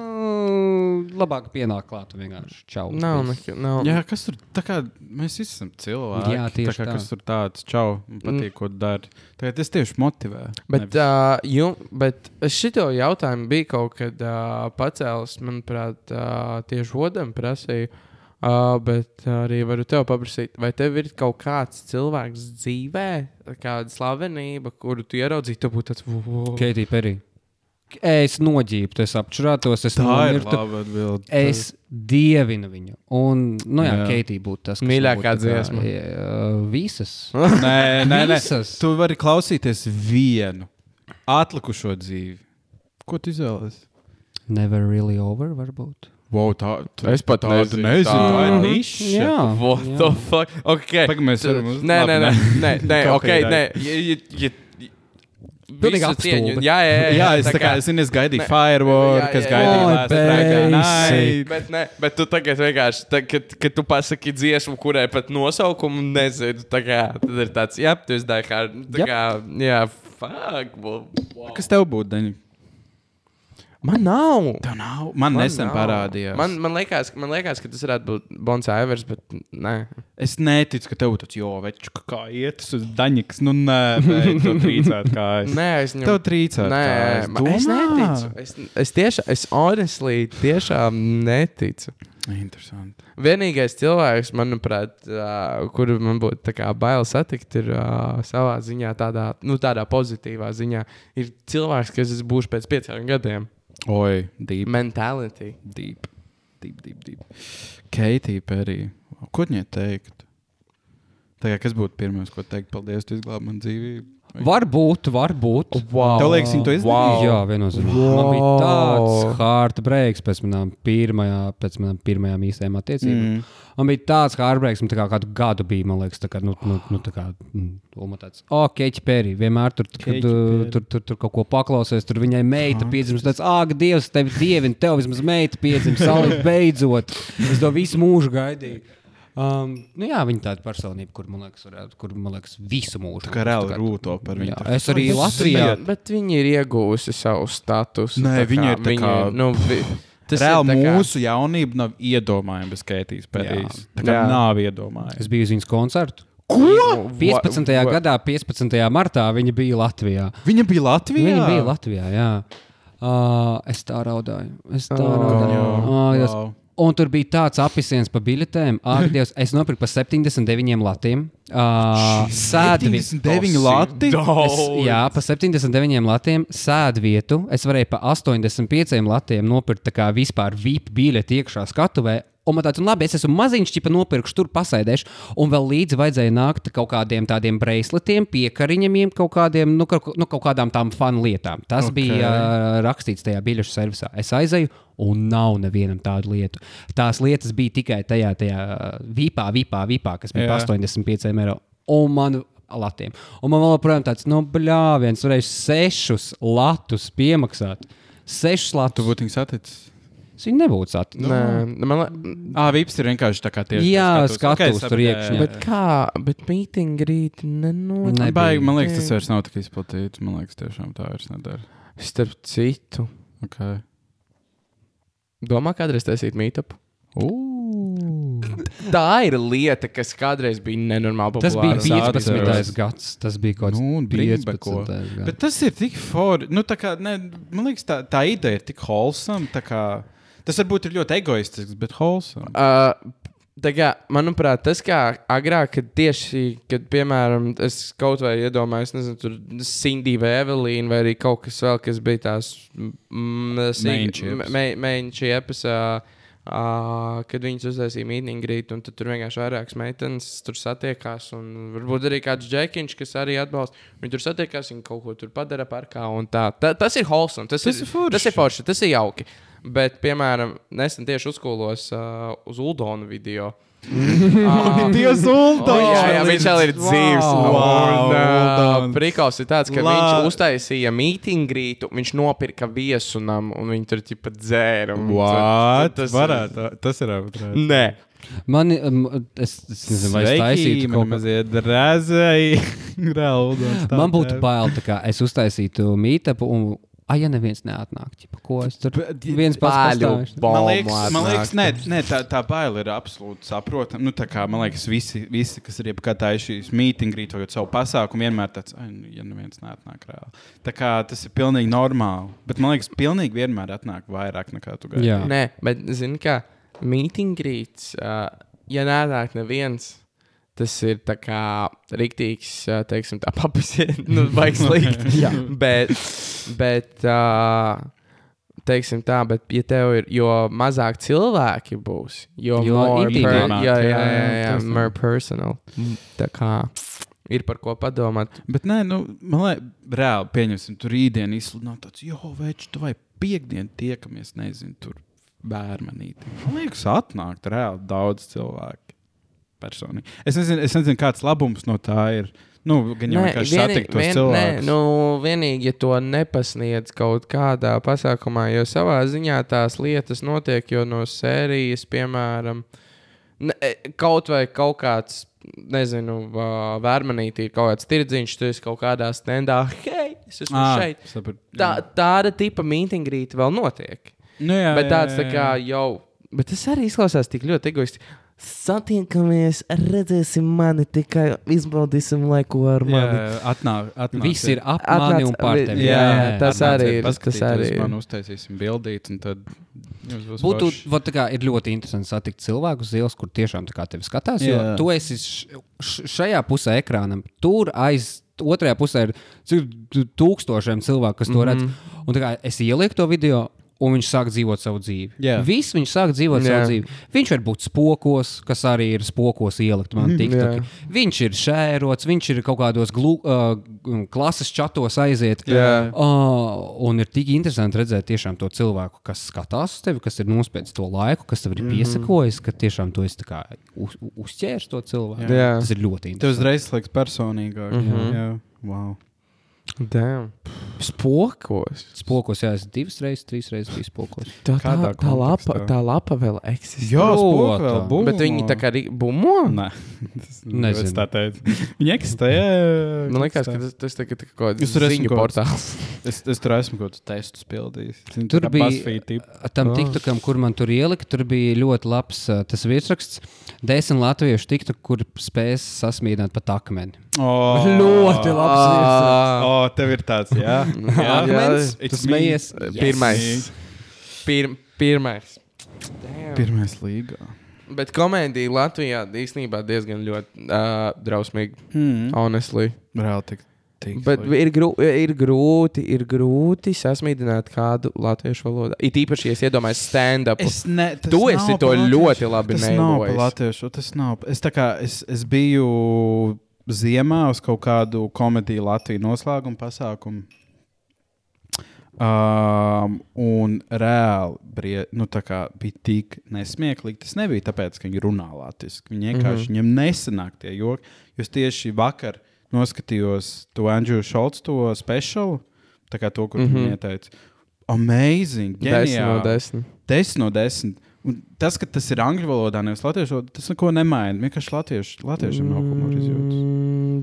labāk pienākt klāt un vienkārši čau. nav, nekā, nav. Jā, kas tur tā kā mēs visi esam cilvēki. Jā, tieši tā. Kā, tā. kas tur tāds čau, patīk, ko dari. Tagad tas tieši motivē. Bet, uh, jum, bet es šito jautājumu biju kaut kad uh, pacēlis, manuprāt, uh, tieši odam prasīju. Uh, bet arī varu tev paprasīt, vai tev ir kaut kāds cilvēks dzīvē, kāda slavenība, kuru tu ieraudzīji, tu būtu tāds -. Keitija Perī. Es noģību, es apčurātos, es tā ir nomirtu. Es dievinu viņu. Un, nu jā, Jā. Keitija būtu tas, kas Mīļākā tā dziesma? jā, Visas. [laughs] Nē, nē, nē. Visas. Tu vari klausīties vienu atlikušo dzīvi. Ko tu izvēlējies? Never really over, varbūt. Wow, tā, tu, Es pat tādu nezinu. Tā ir Tā- niša. Jā. What jā. the fuck? Okay. Tagad mēs varam uz- Nē, nē, nē, nē, nē, [laughs] ok, nē. Ja, ja, ja, Pilnīgi apstulbi. Jā, jā, jā. Jā, es, tā kā, es, zinu, es gaidīju firework, kas gaidīja. Nice. Bet, ne, bet tu tagad vienkārši, tā, kad, kad tu pasaki dziesmu, kurai pat nosaukumu nezinu, tā kā, tad ir tāds, jā, tu esi kā, tā kā, jā, fuck. Wow. Kas tev būtu, Daņa? Man nav. Tev nav. Man, Man nesen nav. parādījās. Man, man, liekas, man liekas, ka tas varētu būt Bons Aivers, bet nē. Es neticu, ka tev būtu tāds, jo, veču, kā iet uz Daņikas. Nu, nē, bet tu [laughs] trīcēt kājas. Nē, es Tev trīcēt Nē, kājas. man- es neticu. Es, es tiešām, es honestly tiešām neticu. Interesanti. Vienīgais cilvēks, manuprāt, uh, kuru man būtu bail satikt, ir uh, savā ziņā, tādā, nu, tādā pozitīvā ziņā, ir cilvēks, kas es būšu pēc pieciem gadiem. Oi, deep. Mentality. Deep, deep, deep. deep. Keitija Perī. Ko viņai teikt? Tagad, kas būtu pirmais, ko teikt? Paldies, tu izglābi man dzīvību. Varbūt, varbūt. Wow. Tev liekas, viņa to izdarīja? Wow. Jā, viennozīmīgi. Wow. Man bija tāds heartbreaks pēc manām pirmajā, pēc manām pirmajām īstajām attiecībām. Mm. Man bija tāds heartbreaks, man tā kā kādu gadu bija, man liekas, tā kā, nu, nu, nu tā kā, Ulma tāds, o, Keķi Pēri, vienmēr tur, kad, uh, Perry. tur, tur, tur kaut ko paklausies, tur viņai meita piedzimst, tāds, ak, Dievs, tevi dievin, tev vismaz meita piedzimst, salīt beidzot. Es to visu mūžu gaidīju. Um, nu jā, viņa tāda personība, kur man liekas, varētu, kur man liekas, visu mūžu. Tā kā reāli rūto par viņu. Jā, es arī Latvijā. ir- Bet viņi ir iegūsi savu statusu. Nē, tā kā viņi ir tā kā- Nu, vi, tas ir Reāli kā- mūsu jaunība nav iedomājama bez Keitijas Perīs. Tā kā Jā. nav iedomājama. Es biju uz viņas koncertu. Ko? 15. gadā, 15. martā viņa bija Latvijā. Viņa bija Latvijā. Viņa bija Latvijā, jā. Uh, es tā raudāju. Es tā Oh. raudāju. Jā, Oh, tas, wow. Un tur bija tāds apziņas par biļetēm. Ak, [laughs] Dievs, es nopirku par 79 latiem. Uh, sēdvi. 79 lati. Es, jā, par 79 latiem sēdu vietu. Es varēju par 85 latiem nopirkt tā kā vispār VIP biļeti iekšā skatuvē. Un man tāds, un labi, es esmu maziņš, čipa nopirkšu, tur pasēdēšu. Un vēl līdzi vajadzēja nākt kaut kādiem tādiem braceletiem, piekariņiem, kaut, kādiem, nu, kaut, nu, kaut kādām tām fanu lietām. Tas Ok. okay. bija uh, rakstīts tajā biļešu servisā. Es aizēju, un nav nevienam tādu lietu. Tās lietas bija tikai tajā, tajā vipā, vipā, vipā, kas bija Jā. par 85 eiro. Un man latiem. Un man vēl joprojām tāds, nu, bļāviens, varēja sešus latus piemaksāt. Sešus Tu latus. būtu viņu saticis. Es viņu nebūtu saticis. Nē, man liekas, Ah, Vips ir vienkārši tā kā tieši. Jā, tas skatos Ok, tur iekšā. bet kā, bet mītīņa rīt nenotiek. Baigi, man liekas, tas vairs nav tik izplatīts. Man liekas, tiešām tā vairs nedara. Starp citu, Okay. domā, kādreiz taisīt mītupu. Tā ir lieta, kas kādreiz bija nenormāli Tas bija populāra. 15. atceros. gads. Tas bija kaut Nu, un kāds brīnba, 15. ko. gads. Bet tas ir tik forši. Nu, tā kā, ne, man liekas, tā, tā ideja ir tik tā Kā, tas varbūt ir ļoti egoistisks, bet wholesome. Uh, kā, manuprāt, tas kā agrāk, kad tieši, kad, piemēram, es kaut vai iedomājos, nezinu, tur Cindy vai Evelīna, vai arī kaut kas vēl, kas bija tās Mainships. mēnesis, uh, kad viņas uztaisīja mītīņu grītu, un tad tur vienkārši vairākas meitenes tur satiekās, un varbūt arī kāds džekiņš, kas arī atbalsta. Viņi tur satiekās, viņi kaut ko tur padara parkā, un tā. Ta, tas ir wholesome, tas, Tas ir, ir forši. tas ir forši, tas ir jauki. Bet, piemēram, nesen tieši uzkūlos uh, uz Uldonu video. [laughs] uh, Dievs, Oh, jā, jā, viņš vēl ir dzīves. Wow, un, uh, Uldons. Prikals ir tāds, ka La- viņš uztaisīja mītīngrītu, viņš nopirka viesunam un viņi tur ķipa dzēra. un What? tas- varētu. Tas ir aptrājums. Nē. Man, um, es, es nezinu, vai es taisītu man kaut ko mazliet rēzēji. Reāli. Man būtu bail, tā kā es uztaisītu mītāpu, un, ah, ja neviens neatnāk, ķipa, ko es tur viens pats Bāļu pastāvēšu. Man liekas, man liekas ne, ne, tā, tā baila ir absolūti saprotama. Nu, tā kā, man liekas, visi, visi kas ir jebkad šīs mītīņas, rītojot savu pasākumu, vienmēr tāds, "Ai, nu, ja neviens neatnāk reāli. Tā kā tas ir pilnīgi normāli. Bet man liekas, pilnīgi vienmēr atnāk vairāk nekā tu gaidi. Jā. Nē, bet zini, kā mītīngrīts, uh, ja nāk neviens. Tas ir tā kā rīktīgs, teiksim, tā papisiet, [laughs] nu, slikti. [laughs] Jā. bet, bet, teiksim tā, bet, ja tev ir, jo mazāk cilvēki būs, jo, Jo more intīmāk, jā, jā, jā, jā, jā, more personal. Tā kā ir par ko padomāt. Bet nē, nu, man liekas, reāli pieņemsim, tur rītdien izsludināt tāds, jo, veči, tu vai piekdien tiekamies, nezinu, tur bērnīti. Man liekas, atnākt reāli daudz cilvēku. Personīgi. Es nezinu, es nezinu, kāds labums no tā ir. Nu, gan jau vienkārši satikt tos nē, cilvēkus. nu, vienīgi, ja to nepasniedz kaut kādā pasākumā, jo savā ziņā tās lietas notiek jau no sērijas, piemēram, ne, kaut vai kaut kāds. Nezinu, vērmanītī ir kaut kāds tirdziņš, tu esi kaut kādā standā. Hei, es esmu Ā, šeit. saprat, Tā, jā. tāda tipa mītīņgrīta vēl notiek. Nu, jā, Bet tāds tā jā, kā jā. jau. Bet tas arī izklausās tik ļoti egoisti. Satiekamies, redzēsim mani, tikai izbaudīsim laiku ar mani. Jā, atnāk, atnāk, Viss ir ap mani un par tevi. Jā, jā, tas atnāciet arī ir, tas arī ir. Man uztaisīsim bildīt, un tad jums būs Būtu vot tā kā, ir ļoti interesanti satikt cilvēku uz ielas, kur tiešām tā kā tevi skatās. Jo Jā. tu esi šajā pusē ekrānam, tur aiz. Otrajā pusē ir tūkstošiem cilvēku, kas to mm -hmm. redz. Un tā kā es ielieku to video, un viņš sāk dzīvot savu dzīvi. Jā. Viss viņš sāk dzīvot Jā. savu dzīvi. Viņš var būt spokos, kas arī ir spokos ielikt man TikTok. Jā. Viņš ir šērots, viņš ir kaut kādos glu, uh, klases čatos aiziet. Jā. Oh, un ir tik interesanti redzēt tiešām to cilvēku, kas skatās uz tevi, kas ir nospēdis to laiku, kas tev ir piesakojis, ka tiešām tu esi kā uz, uzķēris to cilvēku. Jā. Tas ir ļoti interesanti. uzreiz liekas personīgāk. Mm Mhm. -hmm. Jā, wow. Damn. Spokos. Spokos, jā, es divas reizes, trīs reizes biju spokos. Tā, tā, Kādā tā, lapa, kontekstā? tā lapa vēl eksistē. Jā, spoku vēl būs. Bet viņi tā kā arī bumo. Nē, tas [laughs] Nezinu. tā teica. Viņi eksistē. jā, Man liekas, ka eksistē. tas, tas tā, tā, kaut kāds Jūs tur esat ziņu kaut- portāls. [laughs] Es, es tur esmu kaut kādus testus pildījis. Zini, Tur tā kā bija- BuzzFeed tipa. Tam Ah. TikTokam, kur man tur ielika, tur bija ļoti labs uh, tas virsraksts. Desmit latviešu TikTok, kur spēs sasmīdināt pat akmeni. Oh, Ļoti labs virsraksts. Oh, tev ir tāds, jā. jā. [laughs] Jā, tu smejies. me. Yes. Pirmais. Pir, pirmais. Damn. Pirmais līgā. Bet komēdija Latvijā īstenībā diezgan ļoti uh, drausmīga. Mm. Honestly. Reāli tik. Bet ir, grū, ir, grūti, ir grūti sasmīdināt kādu latviešu valodā. It īpaši, ja es iedomājos stand-up. Es ne, tas Tu nav esi to latviešu. ļoti labi Tas nav pa neilojis. latviešu. Tas nav. Es, kā, es, es biju ziemā uz kaut kādu komēdiju Latvijas noslēguma pasākumu. Um, un reāli brie, nu, bija tik nesmieklīgi. Tas nebija tāpēc, ka viņi runā latviešu. Viņi vienkārši mm -hmm. viņam nesanāk tie joki. Jo es tieši vakar noskatījos to Andrew Šolts, to speciālu, to, kur mm. -hmm. viņi ieteica. Amazing! Desmit no ģeniāli. desmit. 10 no 10. Un tas, ka tas ir angļu valodā, nevis latviešu valodā, tas neko nemaina. Vienkārši latviešu, latviešiem nav humora izjūtas.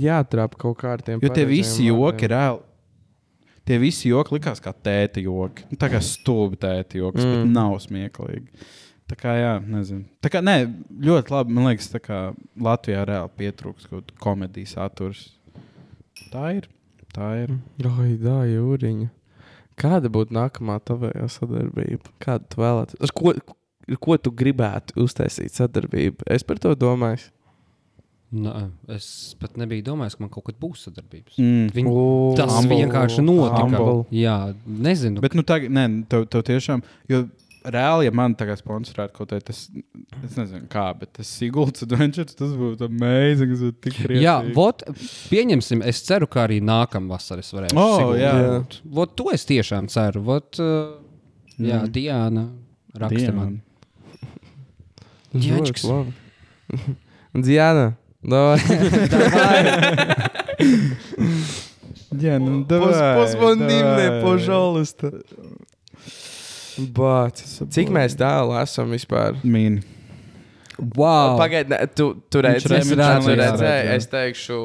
Mm, Jā, trap kaut kā ar tiem. Jo tie visi joki vārdiem. reāli. Tie visi joki likās kā tēta joki. Nu, Tā kā stulbi tēta joks, mm. bet Mm. nav smieklīgi. Tā kā, jā, nezinu. Tā kā, nē, ļoti labi. Man liekas, kā Latvijā reāli pietrūks kaut kāda komēdijas saturs. Tā ir. Tā ir. Oi, tā jūriņa. Kāda būtu nākamā tavējā sadarbība? Kādu tu vēlētos? Ar ko, ar ko tu gribētu uztaisīt sadarbību? Es par to domāju. Nā, es pat nebiju domājis, ka man kaut kad būs sadarbības. Mm. Viņi, O, tas humble. vienkārši notika. Humble. Jā, nezinu. Bet, nu, tagad, nē, tev, tev tiešām, jo reāli, ja man tagad sponsorētu kaut ko tādu, es nezinu, kā, bet tas Sigults adventures, tas būtu amazing, tas būtu tik priecīgi. Jā, vot, pieņemsim, es ceru, ka arī nākamā vasarā es varēšu. O, Siguldu jā. dabūt. Vot, to es tiešām ceru. Vot, uh, jā, Mm. Diana raksta man. Ģēčks. Diana. [laughs] [laughs] Давай. Jā, nu, Позвони пожалуйста. Bāc. Cik mēs tālu esam vispār? Mīni. Wow. Pagaidiet, ne, tu, tu Viņš redzēji, re- tu viņš redzēja, redzēji, jā. es teikšu,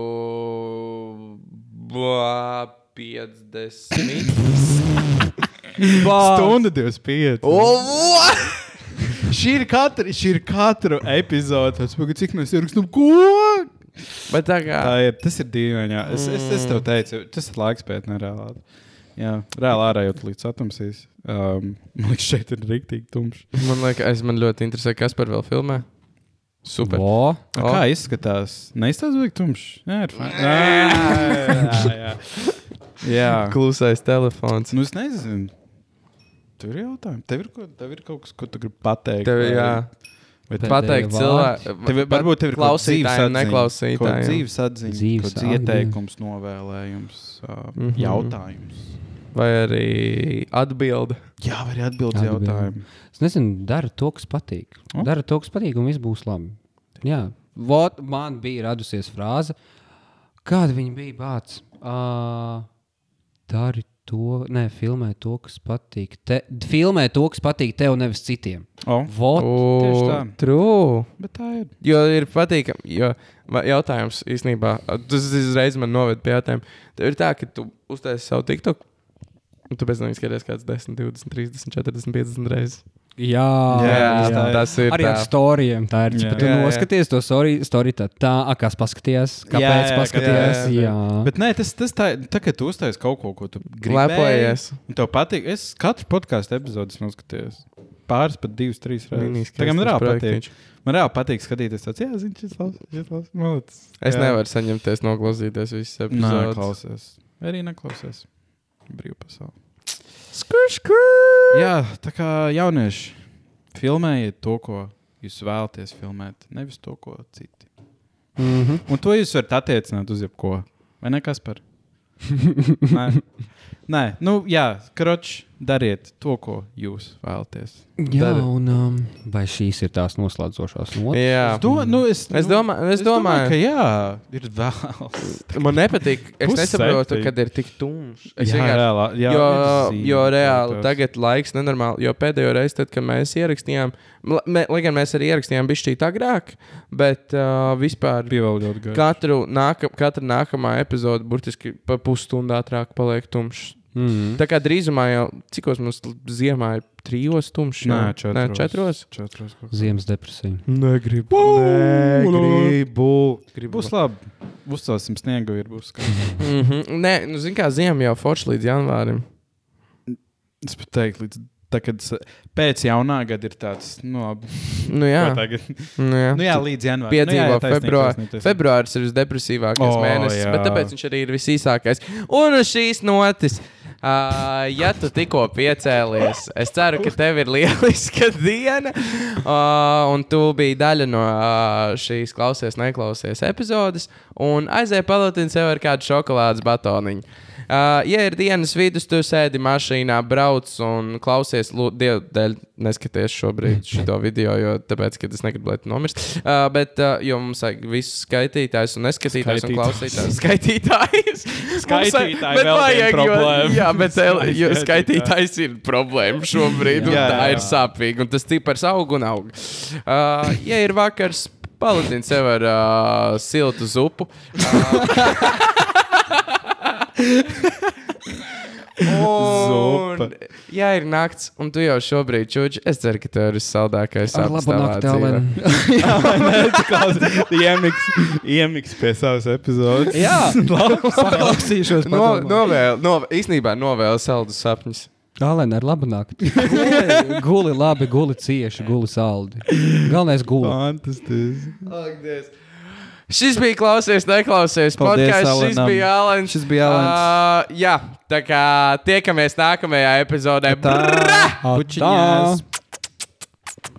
bā, 50. Stunda 25. O, Šī ir katra, šī ir katra epizode. Cik mēs ierakstām, ko? Bet tā kā. Tā ir, tas ir dīvaini. jā. Es, es, es tev teicu, tas ir laiks pēc nereāli. Jā, reāli ārā jau līdz satumsīs. Um, man liekas, šeit ir rīktīgi tumšs. Man liekas, man ļoti interesē, kas par vēl filmē. Super. A, O. Kā izskatās? Neizstāsta, vai tumšs? Jā, ir fajn. Jā, jā. [laughs] jā. Klusais telefons. Nu, es nezinu. Tur ir jautājumi. Tev ir, ko, tev ir kaut kas, ko tu gribi pateikt? Tev, vai- jā, Pēdējie pateikt cilvēkiem. Varbūt tev ir klausītājiem, neklausītājiem. dzīves atziņa, Dzīves atziņa. ieteikums, novēlējums, uh, Mhm. jautājums. Vai arī atbildi. Jā, vai arī Atbildi. jautājumu. Es nezinu, dara to, kas patīk. O. Dara to, kas patīk, un viss būs labi. Jā, Vot, man bija radusies frāze, kāda viņa bija bācis. Uh, dari to, nē, filmē to, kas patīk. Te, filmē to, kas patīk tev, nevis citiem. O, Vot, tieši tā. True. bet tā ir. Jo ir patīkami. Jo jautājums īstenībā, tas uzreiz man noved pie jautājuma. Tev ir tā, ka tu uztaisīji savu TikTok, un tu pēc tam skaties kāds 10, 20, 30, 40, 50 reizes. Jā, Jā, jā. tas ir. Arī ar tā. storijiem. Tā ir. Jā. Ja tu Jā, jā. noskaties to story, story tā, tā a, kas paskatījās, kāpēc Jā, jā, paskatījās. jā, Jā, jā. Bet nē, tas, tas tā, tā ka tu uztaisīji kaut ko, ko tu. Un tev patīk. Es katru podkāstu epizodi noskatījos. Pāris, pat divas, trīs reizes. Kā man reāli patīk. Man reāli patīk skatīties tāds, jā, zini, šis labs, šis labs, malacis. Es Jā. nevaru saņemties, noklausīties visas Nē, epizodes. klausies. Vai Arī neklausies. Brīvā pasaule. Skur, skur! Jā, tā kā jaunieši filmējiet to, ko jūs vēlaties filmēt, nevis to, ko citi. mm -hmm. Un to jūs varat attiecināt uz jebko. Vai ne kas par? [laughs] Nē. Nē, nu, jā, kroč, dariet to, ko jūs vēlaties. jā Dari. un um, vai šīs ir tās noslēdzošās notis? Jā, Es, do, nu, es, Es nu, domā- es domāju- ka jā, ir vēl. man nepatīk. Es nesaprotu, kad ir tik tumšs. Es jā, reālā, jā, jo, zīme, jo reāli protams. tagad laiks nenormāli. Jo pēdējo reizi, tad, kad mēs ierakstījām, mē, lai gan mēs arī ierakstījām bišķīt agrāk, bet uh, vispār bija vēl ļoti gari. katru nāka, katra nākamā epizode burtiski pa pusstundu ātrāk paliek tumšs. Mm -hmm. Tā kā drīzumā jau, cikos mums ziemā ir trijos tumšs? Nē, četros. Nē, četros. Četros. Ziemas depresija. Negribu. Negribu. Gribu. Būs labi. Uzcelsim sniegu, ir būs skaisti. Mm -hmm. Nē, nu, zini, kā ziema jau forša līdz janvārim. Es pat teiktu, līdz s- pēc jaunā gada ir tāds, nu, labi. Nu, jā, tagad. nu, jā. Nu, jā līdz janvārim. Piedzīvo nu, februāru. Februāris ir visdepresīvākais O, mēnesis, jā. bet tāpēc viņš arī ir visīsākais. Un uz šīs notis. Uh, ja tu tikko piecēlies, es ceru, ka tev ir lieliska [laughs] diena, uh, un tu biji daļa no uh, šīs klausies, neklausies epizodes, un aizēji palūtini sev ar kādu šokolādes batoniņu. Uh, ja ir dienas vidus, tu sēdi mašīnā, brauc un klausies, Dievu dēļ, neskaties šobrīd šo [laughs] video, jo tāpēc, ka es negribu, lai tu nomirst. Uh, bet, uh, jo mums vajag visus skaitītājus un neskatītājus un klausītājus. [laughs] Skaitītājus. Skaitītāji Mums, bet vajag, jo, jā, bet [laughs] el, jo skaitītājs ir problēma šobrīd, un Jā, tā jā, ir jā. sāpīgi, un tas cipars aug un aug. Uh, ja ir vakars, paludini sev ar uh, siltu zupu. Un, ja ir nakts, un tu jau šobrīd čūči, es ceru, ka tev ir saldākais Ar labu nakti, Alen. Iemiks, iemiks pie savas epizodes. Jā, [laughs] paklausīšos. No, novēl, no, īstenībā novēlu saldus sapņus. Alen, ar labu nakti. Guli, guli labi, guli cieši, guli saldi. Galvenais guli. Fantastiski. Šis bija klausies, neklausies. Podkāsts, šis bija Alans. Šis bija Alans. Uh, jā, tā kā tiekamies nākamajā epizodē. Tā. Brrrā! Pučiņās.